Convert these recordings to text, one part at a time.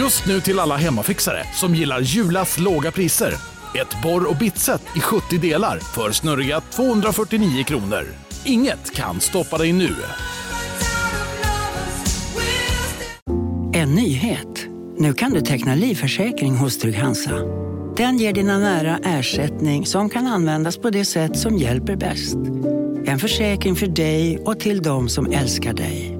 Just nu till alla hemmafixare som gillar Julas låga priser. Ett borr och bitset i 70 delar för snurriga 249 kronor. Inget kan stoppa dig nu. En nyhet. Nu kan du teckna livförsäkring hos Trygg-Hansa. Den ger dina nära ersättning som kan användas på det sätt som hjälper bäst. En försäkring för dig och till de som älskar dig.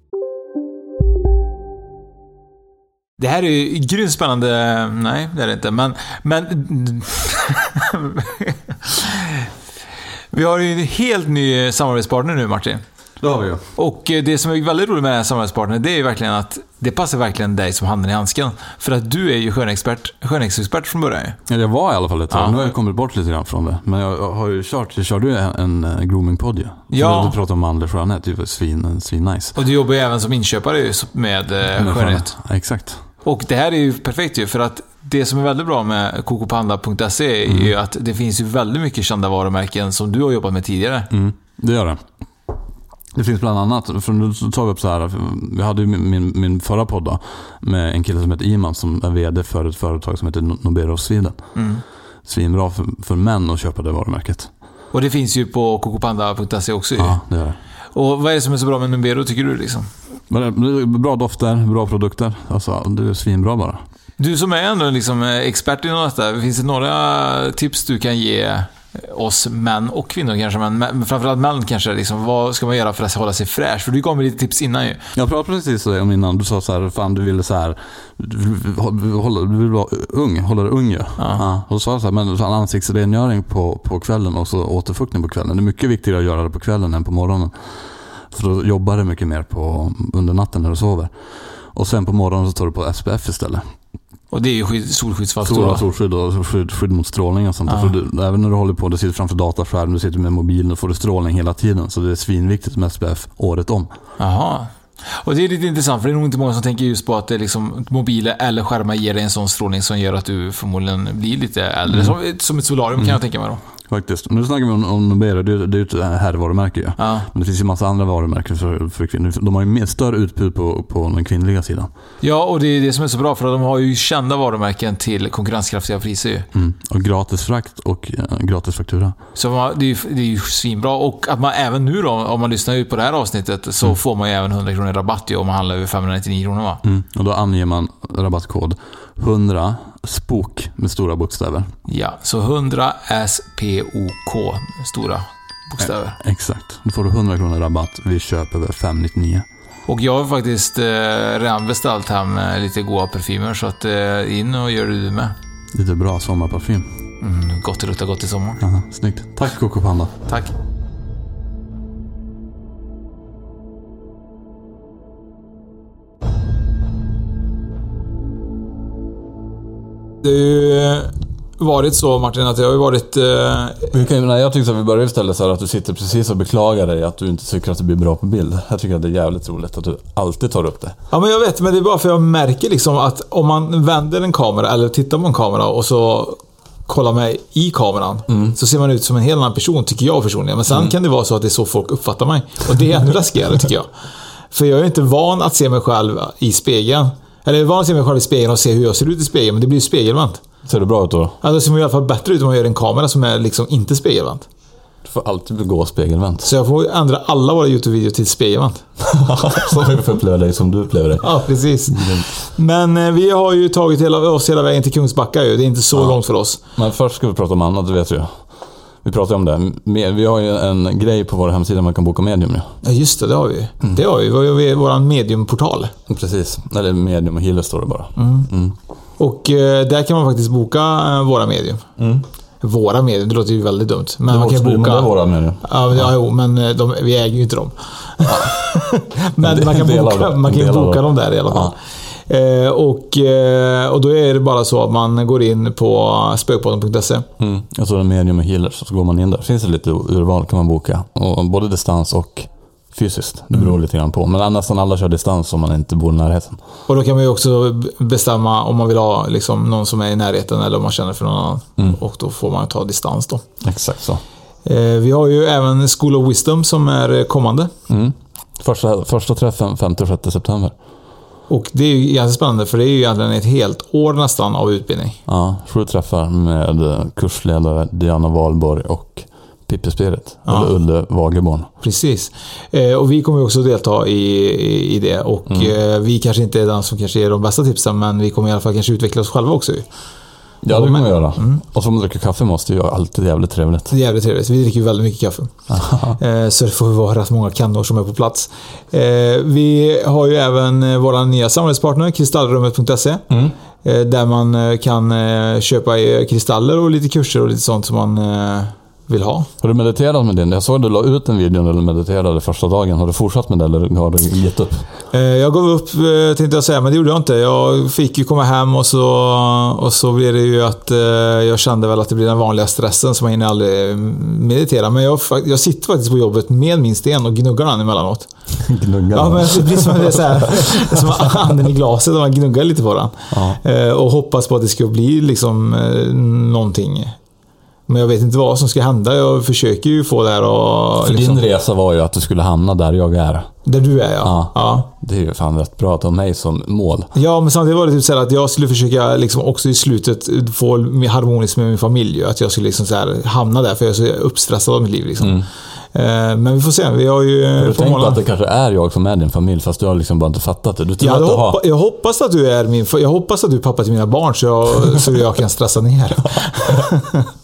Det här är ju grymt spännande. Nej, det är det inte. Men... men vi har ju en helt ny samarbetspartner nu, Martin. Det har vi ju. Och eh, det som är väldigt roligt med den här samarbetspartnern, det är ju verkligen att det passar verkligen dig som handen i handsken. För att du är ju skönexpert, skönhetsexpert från början. Ja, jag var i alla fall ett tag. Ja. Nu har jag kommit bort lite grann från det. Men jag har ju kört, jag körde ju en, eh, groomingpodd ju. Ja. Du pratade om mandel skönhet, det var svin, svin nice. Och du jobbar ju även som inköpare ju med eh, skönhet. Ja, exakt. Och det här är ju perfekt ju, för att det som är väldigt bra med kokopanda.se är Mm. ju att det finns ju väldigt mycket kända varumärken som du har jobbat med tidigare. Mm, det gör det. Det finns bland annat, för nu tar vi upp så här, vi hade ju min, min, förra podd då, med en kille som heter Iman som är VD för ett företag som heter Nobero Sweden. Mm. Svinbra för, för män att köpa det varumärket. Och det finns ju på kokopanda.se också ju. Ja, det är det. Och vad är det som är så bra med Numbero tycker du liksom? Är Bra dofter, bra produkter. Alltså, det är svinbra bara. Du som är ändå liksom eh, expert inom detta, finns det några tips du kan ge oss män och kvinnor kanske, men framförallt män kanske. Liksom, vad ska man göra för att hålla sig fräsch? För du gav mig lite tips innan ju. Jag pratade precis om innan, du sa så här, fan du ville så här, du vill, hålla, du vill vara ung, hålla dig ung ju. Ja. Och så sa jag så här, men ansiktsrengöring på, på kvällen och så återfuktning på kvällen. Det är mycket viktigare att göra det på kvällen än på morgonen. För då jobbar du mycket mer på, under natten när du sover. Och sen på morgonen så tar du på SPF istället. Och det är ju skydd, solskyddsfaktor. Stora solskydd och skydd, skydd mot strålning och sånt. Ja. Du, även när du håller på, du sitter framför dataskärm, du sitter med mobilen, då får du strålning hela tiden. Så det är svinviktigt med SPF året om. Jaha. Och det är lite intressant, för det är nog inte många som tänker just på att det är liksom, mobiler eller skärmar ger dig en sån strålning som gör att du förmodligen blir lite äldre. Som, som ett solarium kan jag tänka mig då. Faktiskt. Nu snackar vi om, om Nobero, det, är- det är ju ett herrvarumärke ju. Ja. Men det finns ju massa andra varumärken för, för kvinnor. De har ju mer, större utbud på, på den kvinnliga sidan. Ja, och det är det som är så bra, för att de har ju kända varumärken till konkurrenskraftiga priser ju. Mm. Och gratis frakt och eh, gratis faktura. Så man, det, är, ju- det är ju svinbra. Och att man även nu då, om man lyssnar ut på det här avsnittet, så får man ju även 100 kronor rabatt ju om man handlar över 599 kronor va? Mm. Och då anger man rabattkod 100 SPOK med stora bokstäver. Ja, så 100 SPOK, stora bokstäver. Exakt. Då får du 100 kronor rabatt vid köp över 599. Och jag har faktiskt eh, redan beställt hem eh, lite goda parfymer, så att eh, in och gör det du med. Lite bra sommarparfym. Mm, gott det luktar gott i sommar. Aha, snyggt. Tack Coco Panda. Tack. Det har ju varit så Martin, att det har ju varit... Eh, kan, nej, jag tyckte att vi börjar istället så här att du sitter precis och beklagar dig att du inte tycker att det blir bra på bild. Jag tycker att det är jävligt roligt att du alltid tar upp det. Ja, men jag vet, men det är bara för jag märker liksom att om man vänder en kamera eller tittar på en kamera och så kollar med i kameran så ser man ut som en helt annan person, tycker jag personligen. Men sen kan det vara så att det är så folk uppfattar mig. Och det är ännu läskigare, tycker jag. För jag är inte van att se mig själv i spegeln. Eller jag är van att se mig själv i spegeln och se hur jag ser ut i spegeln, men det blir ju spegelvänt. Ser det bra ut då? Alltså, det ser i alla fall bättre ut om man gör en kamera som är liksom inte spegelvänt. Du får alltid gå spegelvänt. Så jag får ändra alla våra YouTube-videor till spegelvänt. Som vi får uppleva dig som du upplever dig. Ja, precis. Men eh, vi har ju tagit hela, oss hela vägen till Kungsbacka ju. Det är inte så långt för oss. Men först ska vi prata om annat, det vet du ju. Vi pratade om det. Vi har ju en grej på vår hemsida man kan boka medium nu. Ja, just det. Det har vi. Det har vi. Vi har ju vår mediumportal. Precis. Eller medium och healer står det bara. Och eh, där kan man faktiskt boka eh, våra medium. Våra medium, det låter ju väldigt dumt. Men man kan boka... Det är våra medium. Ja, men, ja, jo, men eh, de, vi äger ju inte dem. men En man kan boka, man kan boka dem. dem där i alla fall. Eh, och, eh, och då är det bara så att man går in på spökpodden.se. Mm. Och så är det medium och healers, så går man in där. finns det lite urval kan man boka. Och både distans och fysiskt. Det beror lite grann på. Men nästan alla kör distans om man inte bor i närheten. Och då kan man ju också bestämma om man vill ha liksom, någon som är i närheten eller om man känner för någon annan. Mm. Och då får man ta distans då. Exakt så. Eh, vi har ju även School of Wisdom som är kommande. Mm. Första, första träffen 5-6 september. Och det är ju ganska spännande för det är ju egentligen ett helt år nästan av utbildning. Ja, sju träffar med kursledare Diana Wahlborg och Pippi Spirit. Ja. Eller Ulle Wagerborn. Precis. Eh, och vi kommer ju också delta i, i, i det. Och eh, vi kanske inte är den som kanske ger de bästa tipsen, men vi kommer i alla fall kanske utveckla oss själva också. Ja, det kommer vi göra. Mm. Och så man dricker kaffe måste ju alltid jävligt trevligt. Det är jävligt trevligt. Vi dricker ju väldigt mycket kaffe. Eh, så det får vara rätt många kannor som är på plats. Eh, vi har ju även eh, vår nya samarbetspartner, kristallrummet.se. Mm. Eh, där man kan köpa kristaller och lite kurser och lite sånt som man vill ha. Har du mediterat med din? Jag såg att du la ut en video när du mediterade första dagen. Har du fortsatt med det eller har du gett upp? Eh, Jag gav upp eh, tänkte jag säga, men det gjorde jag inte. Jag fick ju komma hem och så, och så blev det ju att eh, jag kände väl att det blir den vanliga stressen som jag hinner aldrig meditera. Men jag, jag sitter faktiskt på jobbet med min sten och gnuggar den emellanåt. Gnugga. Ja, men det blir som, det är så här, som anden i glaset, man gnuggar lite på den. Ja. Och hoppas på att det ska bli liksom någonting. Men jag vet inte vad som ska hända. Jag försöker ju få det här och... För liksom, din resa var ju att du skulle hamna där jag är. Där du är ja. Ja. ja. Det är ju fan rätt bra att ha mig som mål. Ja, men samtidigt var det typ så att jag skulle försöka liksom också i slutet få harmoniskt med min familj. Att jag skulle liksom så här hamna där, för jag är så uppstressad av mitt liv. Liksom. Eh, Men vi får se. Vi har ju... Har du tänkt på att det kanske är jag som är din familj fast du har liksom bara inte fattat det? Du tror Ja, att jag, du har... hoppa, jag hoppas att du är min... Jag hoppas att du är pappa till mina barn så jag, så jag kan stressa ner.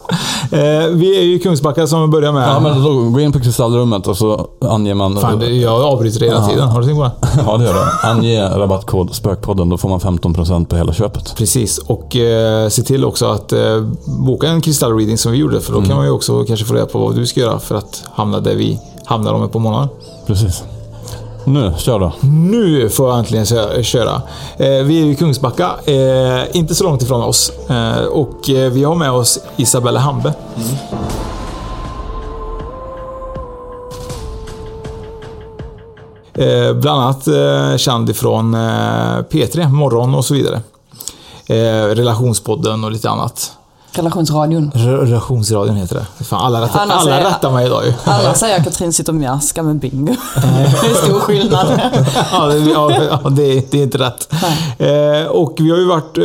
Eh, vi är ju i Kungsbacka som vi börjar med. Ja, men då, gå in på kristallrummet och så anger man... Fan, det- jag avbryter hela Ja. tiden. Har du tänkt på det? Ja, det gör det. Ange rabattkod Spökpodden, då får man 15% på hela köpet. Precis, och eh, se till också att eh, boka en kristallreading som vi gjorde. För då kan man ju också kanske få reda på vad du ska göra för att hamna där vi hamnar om ett par månader. Precis. Nu, kör då. Nu får jag äntligen kö- köra. Eh, vi är i Kungsbacka, eh, inte så långt ifrån oss. Eh, och vi har med oss Isabella Hambe. Eh, bland annat eh, känd ifrån eh, P3, Morgon och så vidare. Eh, relationspodden och lite annat. Relationsradion. Re- Relationsradion heter det. Fan, alla rättar, Annars alla är- rättar mig idag ju. Alla säger Katrin sitter och mjäskar med bingo. det är stor skillnad. ja, det, ja, det, det är inte rätt. Eh, och vi har ju varit eh,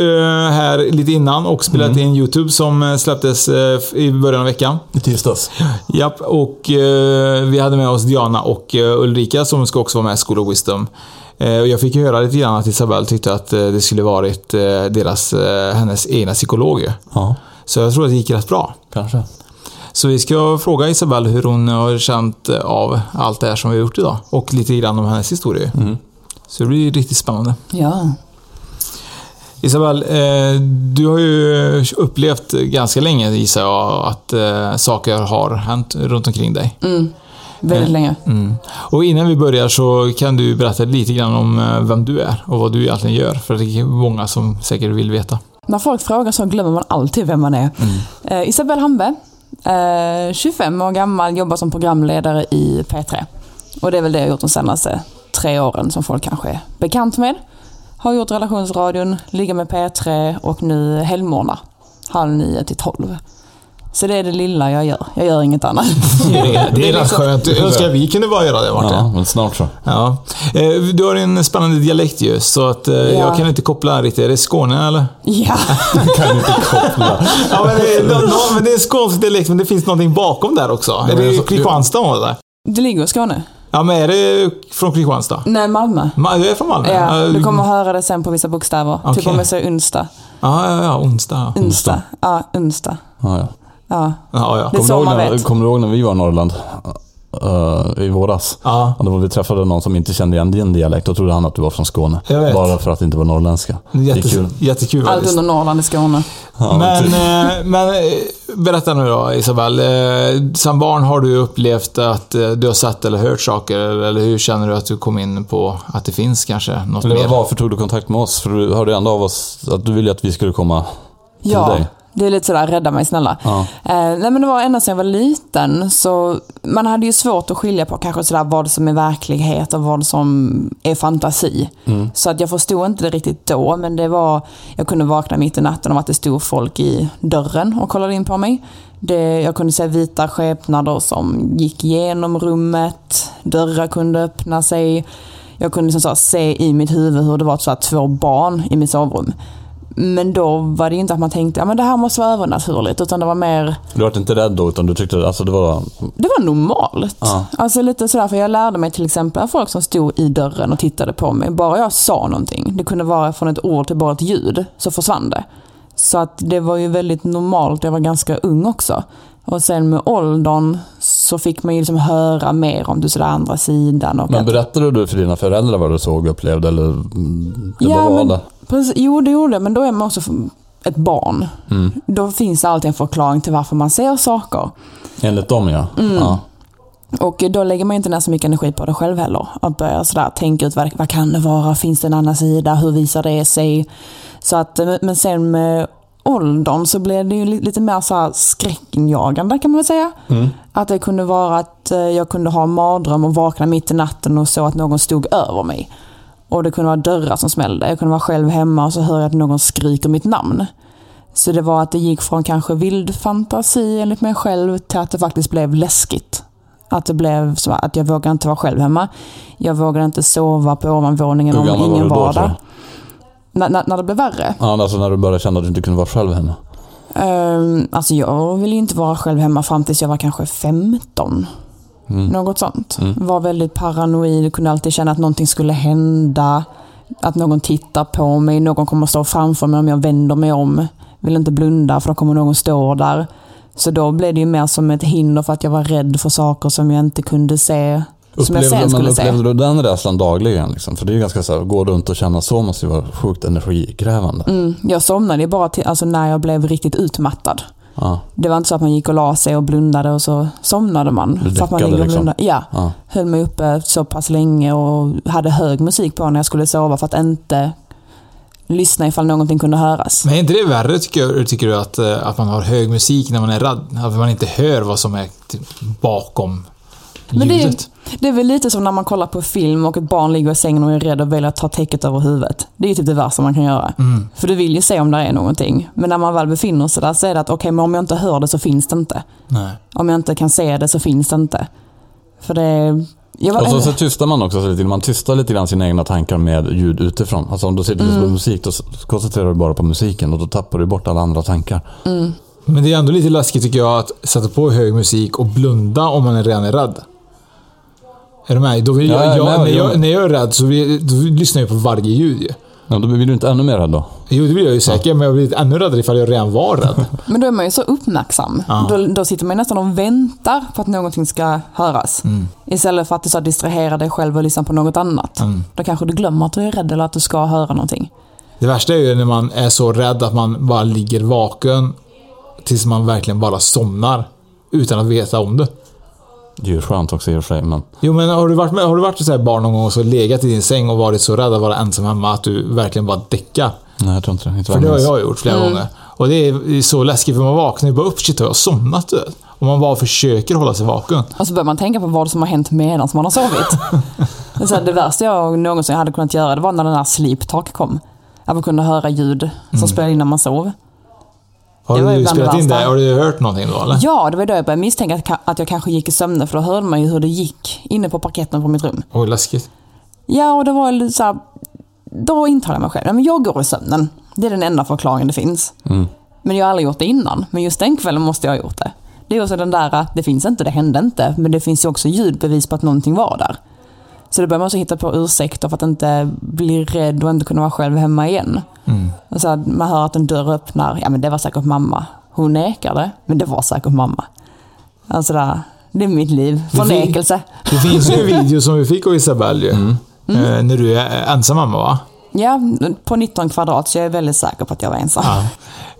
här lite innan och spelat in YouTube som eh, släpptes eh, i början av veckan. I tisdags. Japp, och eh, vi hade med oss Diana och eh, Ulrika som ska också vara med i School of Wisdom. Jag fick ju höra lite grann att Isabelle tyckte att det skulle varit deras, hennes egna psykolog. Ja, Så jag tror att det gick rätt bra. kanske. Så vi ska fråga Isabelle hur hon har känt eh, av allt det här som vi har gjort idag. Och lite grann om hennes historia. Så det blir riktigt spännande. Ja. Isabelle, eh, du har ju upplevt ganska länge gissar jag att eh, saker har hänt runt omkring dig. Mm. Väldigt länge. Mm. Och innan vi börjar så kan du berätta lite grann om eh, vem du är och vad du egentligen gör. För det är många som säkert vill veta. När folk frågar så glömmer man alltid vem man är. Eh, Isabelle Hambe, eh, 25 år gammal, jobbar som programledare i P3. Och det är väl det jag gjort de senaste tre åren som folk kanske är bekant med. Har gjort relationsradion, ligger med P3 och nu helgmorgnar. Halv nio till tolv. Så det är det lilla jag gör. Jag gör inget annat. Det är, det är rätt liksom- skönt. Jag önskar vi kunde bara göra det Martin. Ja, men snart så. Ja. Eh, Du har en spännande dialekt ju, så att eh, jag kan inte koppla riktigt. Är det Skåne eller? Ja, Kan inte koppla. Ja, men det, är, no, no, men det är en skånsk dialekt, men det finns någonting bakom där också. Är men det alltså, Kristianstad eller? det ligger i Skåne. Ja, men är det från Kristianstad? Nej, Malmö. Ma- Du är från Malmö? Ja, Ja, du kommer att höra det sen på vissa bokstäver. Typ Okej. om jag säger onsdag. Ja, ja, ja, onsdag. ja. Onsdag. Ja, onsdag. Ja, ja. Ja. Ja, ja. Det är så man när, vet. kommer du ihåg när vi var i Norrland? eh, I våras. Ja. Och då vi träffade någon som inte kände igen din dialekt. Då trodde han att du var från Skåne. Bara för att det inte var norrländska. Det är Jättes, kul. jättekul Allt under Norrland i Skåne. Ja, men, typ. eh, men eh, berätta nu då Isabel. Eh, Som barn har du upplevt att du har sett eller hört saker? Eller hur känner du att du kom in på att det finns kanske något Eller mer? varför tog du kontakt med oss? För du hörde ändå av oss att du ville att vi skulle komma till Ja, dig. Det är lite sådär, rädda mig snälla. Ja. Eh, nej men det var ända sedan jag var liten, så man hade ju svårt att skilja på kanske sådär vad som är verklighet och vad som är fantasi. Så att jag förstod inte det riktigt då, men det var, jag kunde vakna mitt i natten av att det stod folk i dörren och kollade in på mig. Det, jag kunde se vita skepnader som gick igenom rummet, dörrar kunde öppna sig. Jag kunde liksom se i mitt huvud hur det var så här två barn i mitt sovrum. Men då var det inte att man tänkte att det här måste vara övernaturligt, utan det var mer, Du var inte rädd då, utan du tyckte alltså det var... det var normalt. Ja. Alltså lite sådär, för jag lärde mig till exempel folk som stod i dörren och tittade på mig. Bara jag sa någonting, det kunde vara från ett ord till bara ett ljud, så försvann det. Så att det var ju väldigt normalt, jag var ganska ung också. Och sen med åldern så fick man ju liksom höra mer om det sådär andra sidan. Och Men berättade du för dina föräldrar vad du såg och upplevde? Eller det Ja, var men- det? Precis, jo, det gjorde det, men då är man också ett barn. Mm. Då finns det alltid en förklaring till varför man ser saker. Enligt dem ja. Mm. ja. Och då lägger man inte ner så mycket energi på det själv heller. Att börja sådär tänka ut vad, vad kan det vara, finns det en annan sida, hur visar det sig? Så att, men sen med åldern så blev det ju li- lite mer så här skräckinjagande kan man väl säga. Att det kunde vara att eh, jag kunde ha en mardröm och vakna mitt i natten och så att någon stod över mig. Och det kunde vara dörrar som smällde. Jag kunde vara själv hemma och så hör jag att någon skriker mitt namn. Så det var att det gick från kanske vild fantasi enligt mig själv till att det faktiskt blev läskigt. Att det blev så att jag vågade inte vara själv hemma. Jag vågade inte sova på ovanvåningen om ingen var där. du? När, när, när det blev värre. ja, alltså när du började känna att du inte kunde vara själv hemma. Um, alltså jag ville inte vara själv hemma fram tills jag var kanske 15. Mm. Något sånt. Var väldigt paranoid, kunde alltid känna att någonting skulle hända. Att någon tittar på mig, någon kommer stå framför mig om jag vänder mig om. Vill inte blunda för då kommer någon stå där. Så då blev det ju mer som ett hinder för att jag var rädd för saker som jag inte kunde se. Som jag sen skulle se. upplevde du den rädslan dagligen? Liksom? För det är ju ganska så här, gå runt och känna så måste ju vara sjukt energikrävande. Mm, jag somnade ju bara till, alltså när jag blev riktigt utmattad. Ja. Det var inte så att man gick och la sig och blundade och så somnade man. Du för att man ligger och liksom? Ja. Ja. Höll mig uppe så pass länge och hade hög musik på när jag skulle sova för att inte lyssna ifall någonting kunde höras. Men är inte det värre tycker, jag, tycker du att, eh, att man har hög musik när man är rädd? Att man inte hör vad som är typ bakom Men det är, det är väl lite som när man kollar på film och ett barn ligger i sängen och är rädd och väljer att ta täcket över huvudet. Det är ju typ det värsta man kan göra. Mm. För du vill ju se om det är någonting. Men när man väl befinner sig där så är det att okej, men om jag inte hör det så finns det inte. Nej. Om jag inte kan se det så finns det inte. För det... Var, Och så, så tystar man också så lite, man tystar lite grann sina egna tankar med ljud utifrån. Alltså om du sitter och Mm. lyssnar på musik, då koncentrerar du bara på musiken och då tappar du bort alla andra tankar. Men det är ändå lite läskigt tycker jag att sätta på hög musik och blunda om man är redan är rädd. Är du med? Då vill Ja, jag, jag, nej, när, jag, när jag är rädd så vill, då lyssnar jag på varje ljud ju. Ja, då blir du inte ännu mer rädd då? Jo, det blir jag ju säkert, men jag blir ännu räddare ifall jag redan var rädd. Men då är man ju så uppmärksam. Ja. Då, då sitter man nästan och väntar på att någonting ska höras. Mm. Istället för att du så distraherar dig själv och lyssnar på något annat. Mm. Då kanske du glömmer att du är rädd eller att du ska höra någonting. Det värsta är ju när man är så rädd att man bara ligger vaken tills man verkligen bara somnar utan att veta om det. Det är ju skönt också i och för sig, men... Jo men har du varit, med, har du varit så här barn någon gång och så legat i din säng och varit så rädd att vara ensam hemma att du verkligen bara däckar? Nej, jag tror inte det. Inte För det har jag gjort flera gånger. Och det är så läskigt för man vaknar ju bara upp, shit har jag somnat du? Och man bara försöker hålla sig vaken. Och så börjar man tänka på vad som har hänt medan man har sovit. det, så här, det värsta jag någonsin hade kunnat göra det var när den här sleep talk kom. Att man kunde höra ljud som spelade in när man sov. Har Det du spelat in det? Har du hört någonting då eller? Ja, det var då jag började misstänka att, jag kanske gick i sömne för då hörde man ju hur det gick inne på parketten på mitt rum. Oj, läskigt. Ja, och det var lite så här, Då intalade jag mig själv, "Nej, men jag går i sömnen. Det är den enda förklaringen det finns. Mm. Men jag har aldrig gjort det innan. Men just den kvällen måste jag ha gjort det. Det är också den där, det finns inte, det hände inte. Men det finns ju också ljudbevis på att någonting var där. Så då börjar man också hitta på ursäkter för att inte bli rädd och inte kunna vara själv hemma igen. Mm. Så här, man hör att en dörr öppnar, ja men det var säkert mamma. Hon nekade, men det var säkert mamma. Alltså där, det är mitt liv. Det Förnekelse. Det finns ju en video som vi fick av Isabelle. Mm. Eh, när du är ensam mamma va? Ja, på 19 kvadrat, så jag är väldigt säker på att jag var ensam.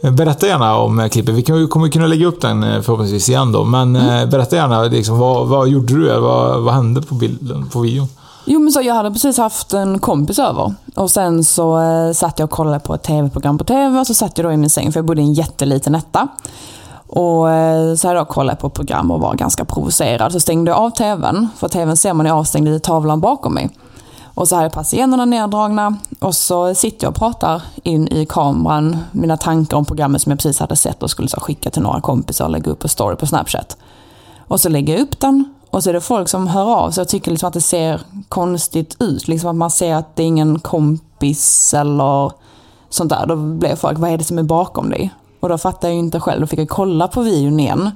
Ja. Berätta gärna om eh, klippet. Vi kommer kunna lägga upp den eh, förhoppningsvis igen då. Men eh, berätta gärna, liksom, vad, vad gjorde du? Vad, vad hände på bilden, på videon? Jo men så jag hade precis haft en kompis över och sen så eh, satt jag och kollade på ett tv-program på tv och så satt jag då i min säng för jag bodde i en jätteliten etta. Och eh, så hade jag kollat på program och var ganska provocerad. Så stängde jag av tvn, för tvn ser man är avstängd i tavlan bakom mig. Och så hade jag patienterna neddragna och så sitter jag och pratar in i kameran mina tankar om programmet som jag precis hade sett och skulle så skicka till några kompisar och lägga upp på story på Snapchat. Och så lägger jag upp den och så är det folk som hör av sig och tycker liksom att det ser konstigt ut. Liksom att man ser att det är ingen kompis eller sånt där. Då blev folk, vad är det som är bakom dig? Och då fattar jag ju inte själv. Då fick jag kolla på videon igen.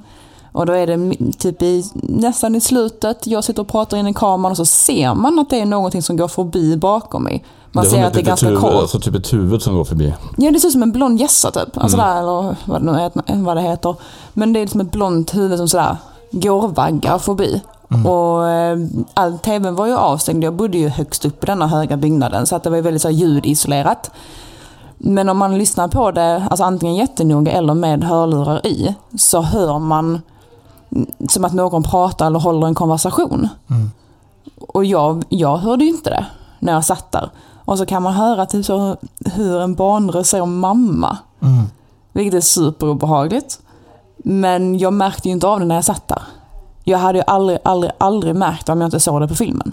Och då är det typ i, nästan i slutet, jag sitter och pratar in i kameran och så ser man att det är någonting som går förbi bakom mig. Man ser att det är ett ganska litet kort. huvud, Alltså typ ett huvud som går förbi. Ja, det ser ut som en blond gässa typ. Alltså Mm. där, eller vad det, nu heter, vad det heter. Men det är liksom ett blont huvud som sådär går och vaggar förbi. Och eh, all tvn var ju avstängd. Jag bodde ju högst upp i denna höga byggnaden så att det var väldigt så här, ljudisolerat. Men om man lyssnar på det, alltså antingen jättenoga eller med hörlurar i, så hör man mm, som att någon pratar eller håller en konversation. Och jag, jag hörde ju inte det när jag satt där. Och så kan man höra typ så hur en barnröst säger mamma. Vilket är superobehagligt. Men jag märkte ju inte av det när jag satt där. Jag hade ju aldrig, aldrig, aldrig märkt det om jag inte såg det på filmen.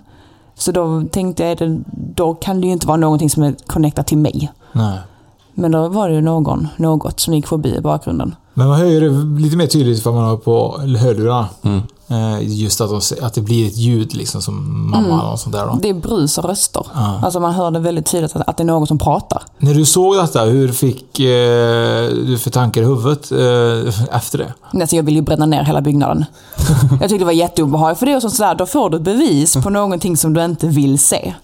Så då tänkte jag, då kan det ju inte vara någonting som är connectat till mig. Nej. Men då var det ju någon, något som gick förbi i bakgrunden. Men man hör ju det lite mer tydligt för man har på hörlurarna. Mm. Eh, Just att, de, att det blir ett ljud liksom som mamma eller något sånt där. Då. Det är brus och röster. Ja. Alltså man hör det väldigt tydligt att, att det är någon som pratar. När du såg detta, hur fick eh, du för tankar i huvudet eh, efter det? Alltså jag vill ju bränna ner hela byggnaden. Jag tyckte det var jätteobehagligt. För det är ju sådär, då får du ett bevis på någonting som du inte vill se.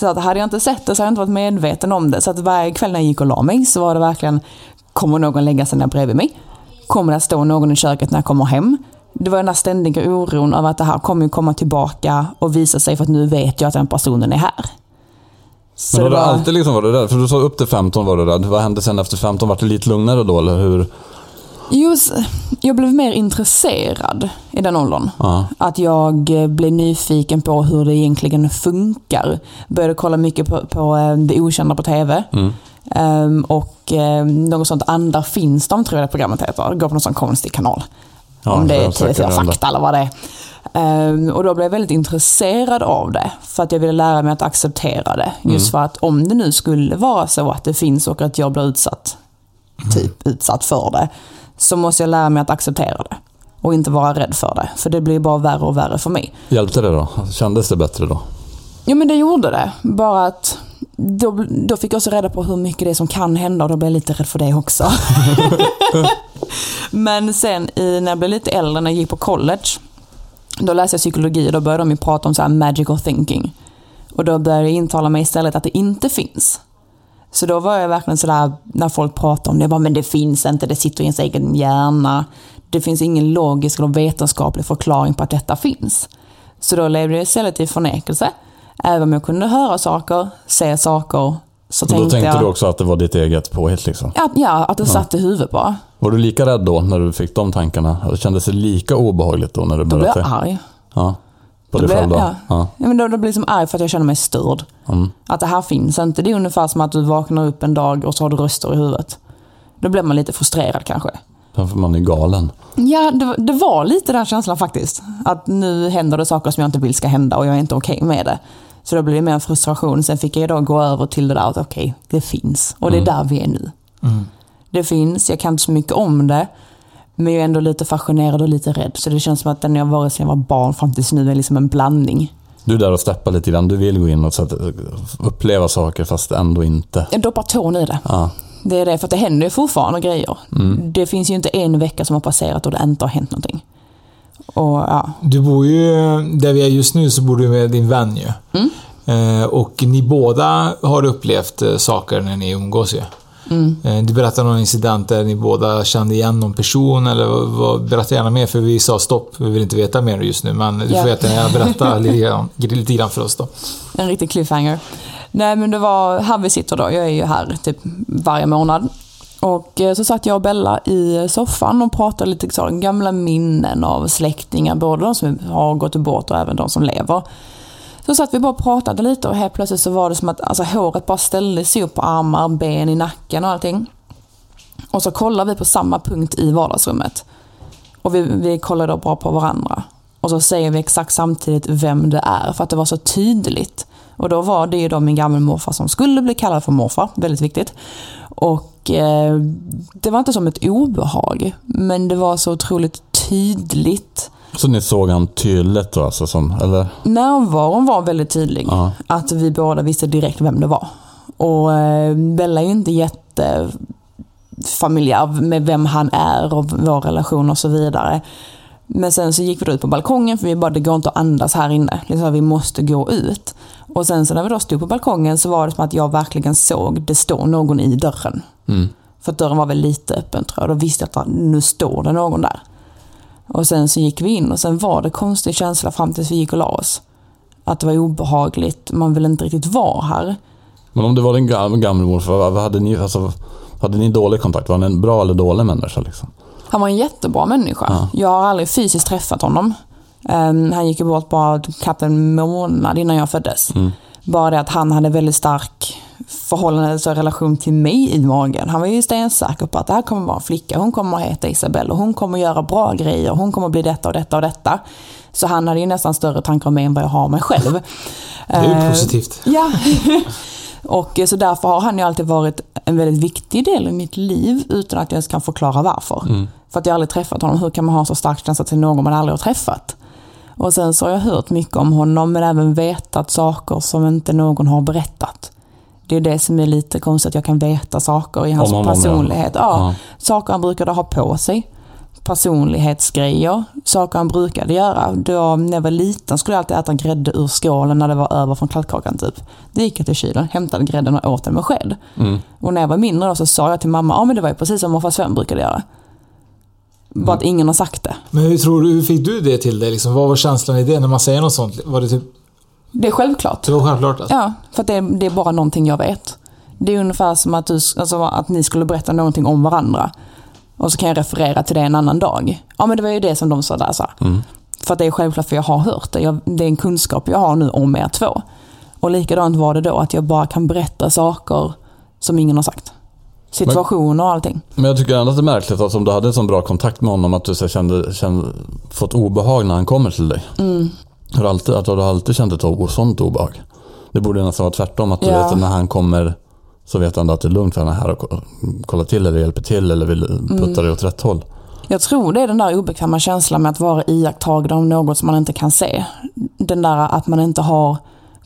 Så att hade jag inte sett det så hade jag inte varit medveten om det. Så att varje kväll när jag gick och la mig så var det verkligen, kommer någon lägga sig där bredvid mig? Kommer det att stå någon i köket när jag kommer hem? Det var den där ständiga oron över att det här kommer ju komma tillbaka och visa sig för att nu vet jag att den personen är här. Så Men har du var- alltid liksom varit rädd? För du sa upp till 15 var du rädd. Vad hände sen efter 15? Var det lite lugnare då eller hur? Just, jag blev mer intresserad i den åldern. Ja. Att jag eh, blev nyfiken på hur det egentligen funkar. Började kolla mycket på, på eh, det okända på TV. Mm. Ehm, och eh, något sånt Andar finns de tror jag det programmet heter. Går på någon sån konstig kanal. Ja, Om det är är säkert TV4 den där. Fakta eller vad det är. Ehm, och då blev jag väldigt intresserad av det. För att jag ville lära mig att acceptera det. Just för att om det nu skulle vara så att det finns och att jag blir utsatt, typ utsatt för det. Så måste jag lära mig att acceptera det. Och inte vara rädd för det. För det blir bara värre och värre för mig. Hjälpte det då? Kändes det bättre då? Ja men det gjorde det. Bara att då, då fick jag också reda på hur mycket det är som kan hända och då blev jag lite rädd för det också. men sen i, när jag blev lite äldre, när jag gick på college, då läste jag psykologi och då började de prata om så här magical thinking. Och då började jag intala mig istället att det inte finns. Så då var jag verkligen sådär, när folk pratar om det, jag bara, men det finns inte, det sitter i ens egen hjärna. Det finns ingen logisk eller vetenskaplig förklaring på att detta finns. Så då levde jag istället i förnekelse. Även om jag kunde höra saker, se saker, så Och då tänkte tänkte jag du också att det var ditt eget påhitt liksom? att, ja, att det satt i huvudet bara. Var du lika rädd då när du fick de tankarna? Det kändes det lika obehagligt då när du Då blev jag arg. Ja. På dig blev, själv då? ja. Ja. Ja, men då, då blir jag liksom arg för att jag känner mig störd. Mm. Att det här finns inte. Det är ungefär som att du vaknar upp en dag och så har du röster i huvudet. Då blir man lite frustrerad kanske. Därför man är galen. Ja, det, det var lite den känslan faktiskt. Att nu händer det saker som jag inte vill ska hända och jag är inte okej med det. Så då blir det mer en frustration. Sen fick jag då gå över till det där att okej, det finns. Och det är där vi är nu. Det finns, jag kan inte så mycket om det. Men jag är ändå lite fascinerad och lite rädd. Så det känns som att den jag varit sedan jag var barn fram tills nu är liksom en blandning. Du är där och steppar lite grann. Du vill gå in och så att, uppleva saker fast ändå inte. Jag doppar tån i det. Ja. Det är det, för att det händer ju fortfarande grejer. Det finns ju inte en vecka som har passerat och det inte har hänt någonting. Och ja, Du bor ju, där vi är just nu, så bor du med din vän ju. Eh, och ni båda har upplevt eh, saker när ni umgås ju. Eh, Du berättade om en incident där ni båda kände igen någon person, eller vad, berätta gärna mer för vi sa stopp, vi vill inte veta mer just nu, men du får jättegärna berätta lite, grann, lite grann för oss då. en riktig cliffhanger. Nej men det var här vi sitter då. Jag är ju här typ varje månad. Och eh, så satt jag och Bella i soffan och pratade lite så, gamla minnen av släktingar. Både de som har gått bort och även de som lever. Så satt vi bara och pratade lite och helt plötsligt så var det som att alltså, håret bara ställde sig upp på armar, ben i nacken och allting. Och så kollade vi på samma punkt i vardagsrummet. Och vi, vi kollade då bara på varandra. Och så säger vi exakt samtidigt vem det är, för att det var så tydligt. Och då var det ju då min gammelmorfar som skulle bli kallad för morfar, väldigt viktigt. Och eh, det var inte som ett obehag, men det var så otroligt tydligt. Så ni såg han tydligt då alltså? Som, eller? Närvaron var väldigt tydlig. Ja. Att vi båda visste direkt vem det var. Och eh, Bella är ju inte jättefamiljär med vem han är och vår relation och så vidare. Men sen så gick vi ut på balkongen för vi bara, det går inte att andas här inne. Liksom, vi måste gå ut. Och sen så när vi då stod på balkongen så var det som att jag verkligen såg det stå någon i dörren. Mm. För att dörren var väl lite öppen tror jag. Då visste jag att nu står det någon där. Och sen så gick vi in och sen var det konstig känsla fram tills vi gick och la oss. Att det var obehagligt, man ville inte riktigt vara här. Men om det var din gam- gammelmorfar, vad hade ni, alltså, hade ni dålig kontakt? Var han en bra eller dålig människa? Liksom? Han var en jättebra människa. Ja. Jag har aldrig fysiskt träffat honom. Ehm, han gick ju bort bara knappt en månad innan jag föddes. Bara det att han hade väldigt stark förhållande, så relation till mig i magen. Han var ju stensäker på att det här kommer vara en flicka, hon kommer att heta Isabelle och hon kommer att göra bra grejer, hon kommer att bli detta och detta och detta. Så han hade ju nästan större tankar om mig än vad jag har om mig själv. Det är ju Eh, positivt. Ja. och eh, så därför har han ju alltid varit en väldigt viktig del i mitt liv utan att jag ens kan förklara varför. För att jag aldrig träffat honom. Hur kan man ha så stark känsla till någon man aldrig har träffat? Och sen så har jag hört mycket om honom men även vetat saker som inte någon har berättat. Det är det som är lite konstigt, att jag kan veta saker i hans Om ja. personlighet. Ja. Ja. Saker han brukade ha på sig. Personlighetsgrejer. Saker han brukade göra. Då, när jag var liten skulle jag alltid äta grädde ur skålen när det var över från kladdkakan typ. Då gick jag till kylen, hämtade grädden och åt den med sked. Mm. Och när jag var mindre då så sa jag till mamma, ja men det var ju precis som morfar Sven brukade göra. Bara att ingen har sagt det. Men hur tror du, hur fick du det till dig? Liksom? Vad var känslan i det när man säger något sånt? Var det typ, Det är självklart. det var självklart? Alltså. Ja, för att det, är- det är bara någonting jag vet. Det är ungefär som att, du, alltså, att ni skulle berätta någonting om varandra. Och så kan jag referera till det en annan dag. Ja men det var ju det som de sa där. Så. För att det är självklart för jag har hört det. Jag, det är en kunskap jag har nu om er två. Och likadant var det då att jag bara kan berätta saker som ingen har sagt. Situationer och allting. Men jag tycker ändå att det är märkligt att om du hade en sån bra kontakt med honom att du så kände, kände, fått obehag när han kommer till dig. Har du alltid, att du alltid känt ett o- sånt obehag. Det borde nästan vara tvärtom. Att du Ja. vet att när han kommer så vet ändå att det är lugnt för han är här och ko- kollar till eller hjälper till eller vill putta dig åt rätt håll. Jag tror det är den där obekväma känslan med att vara iakttagen av något som man inte kan se. Den där att man inte har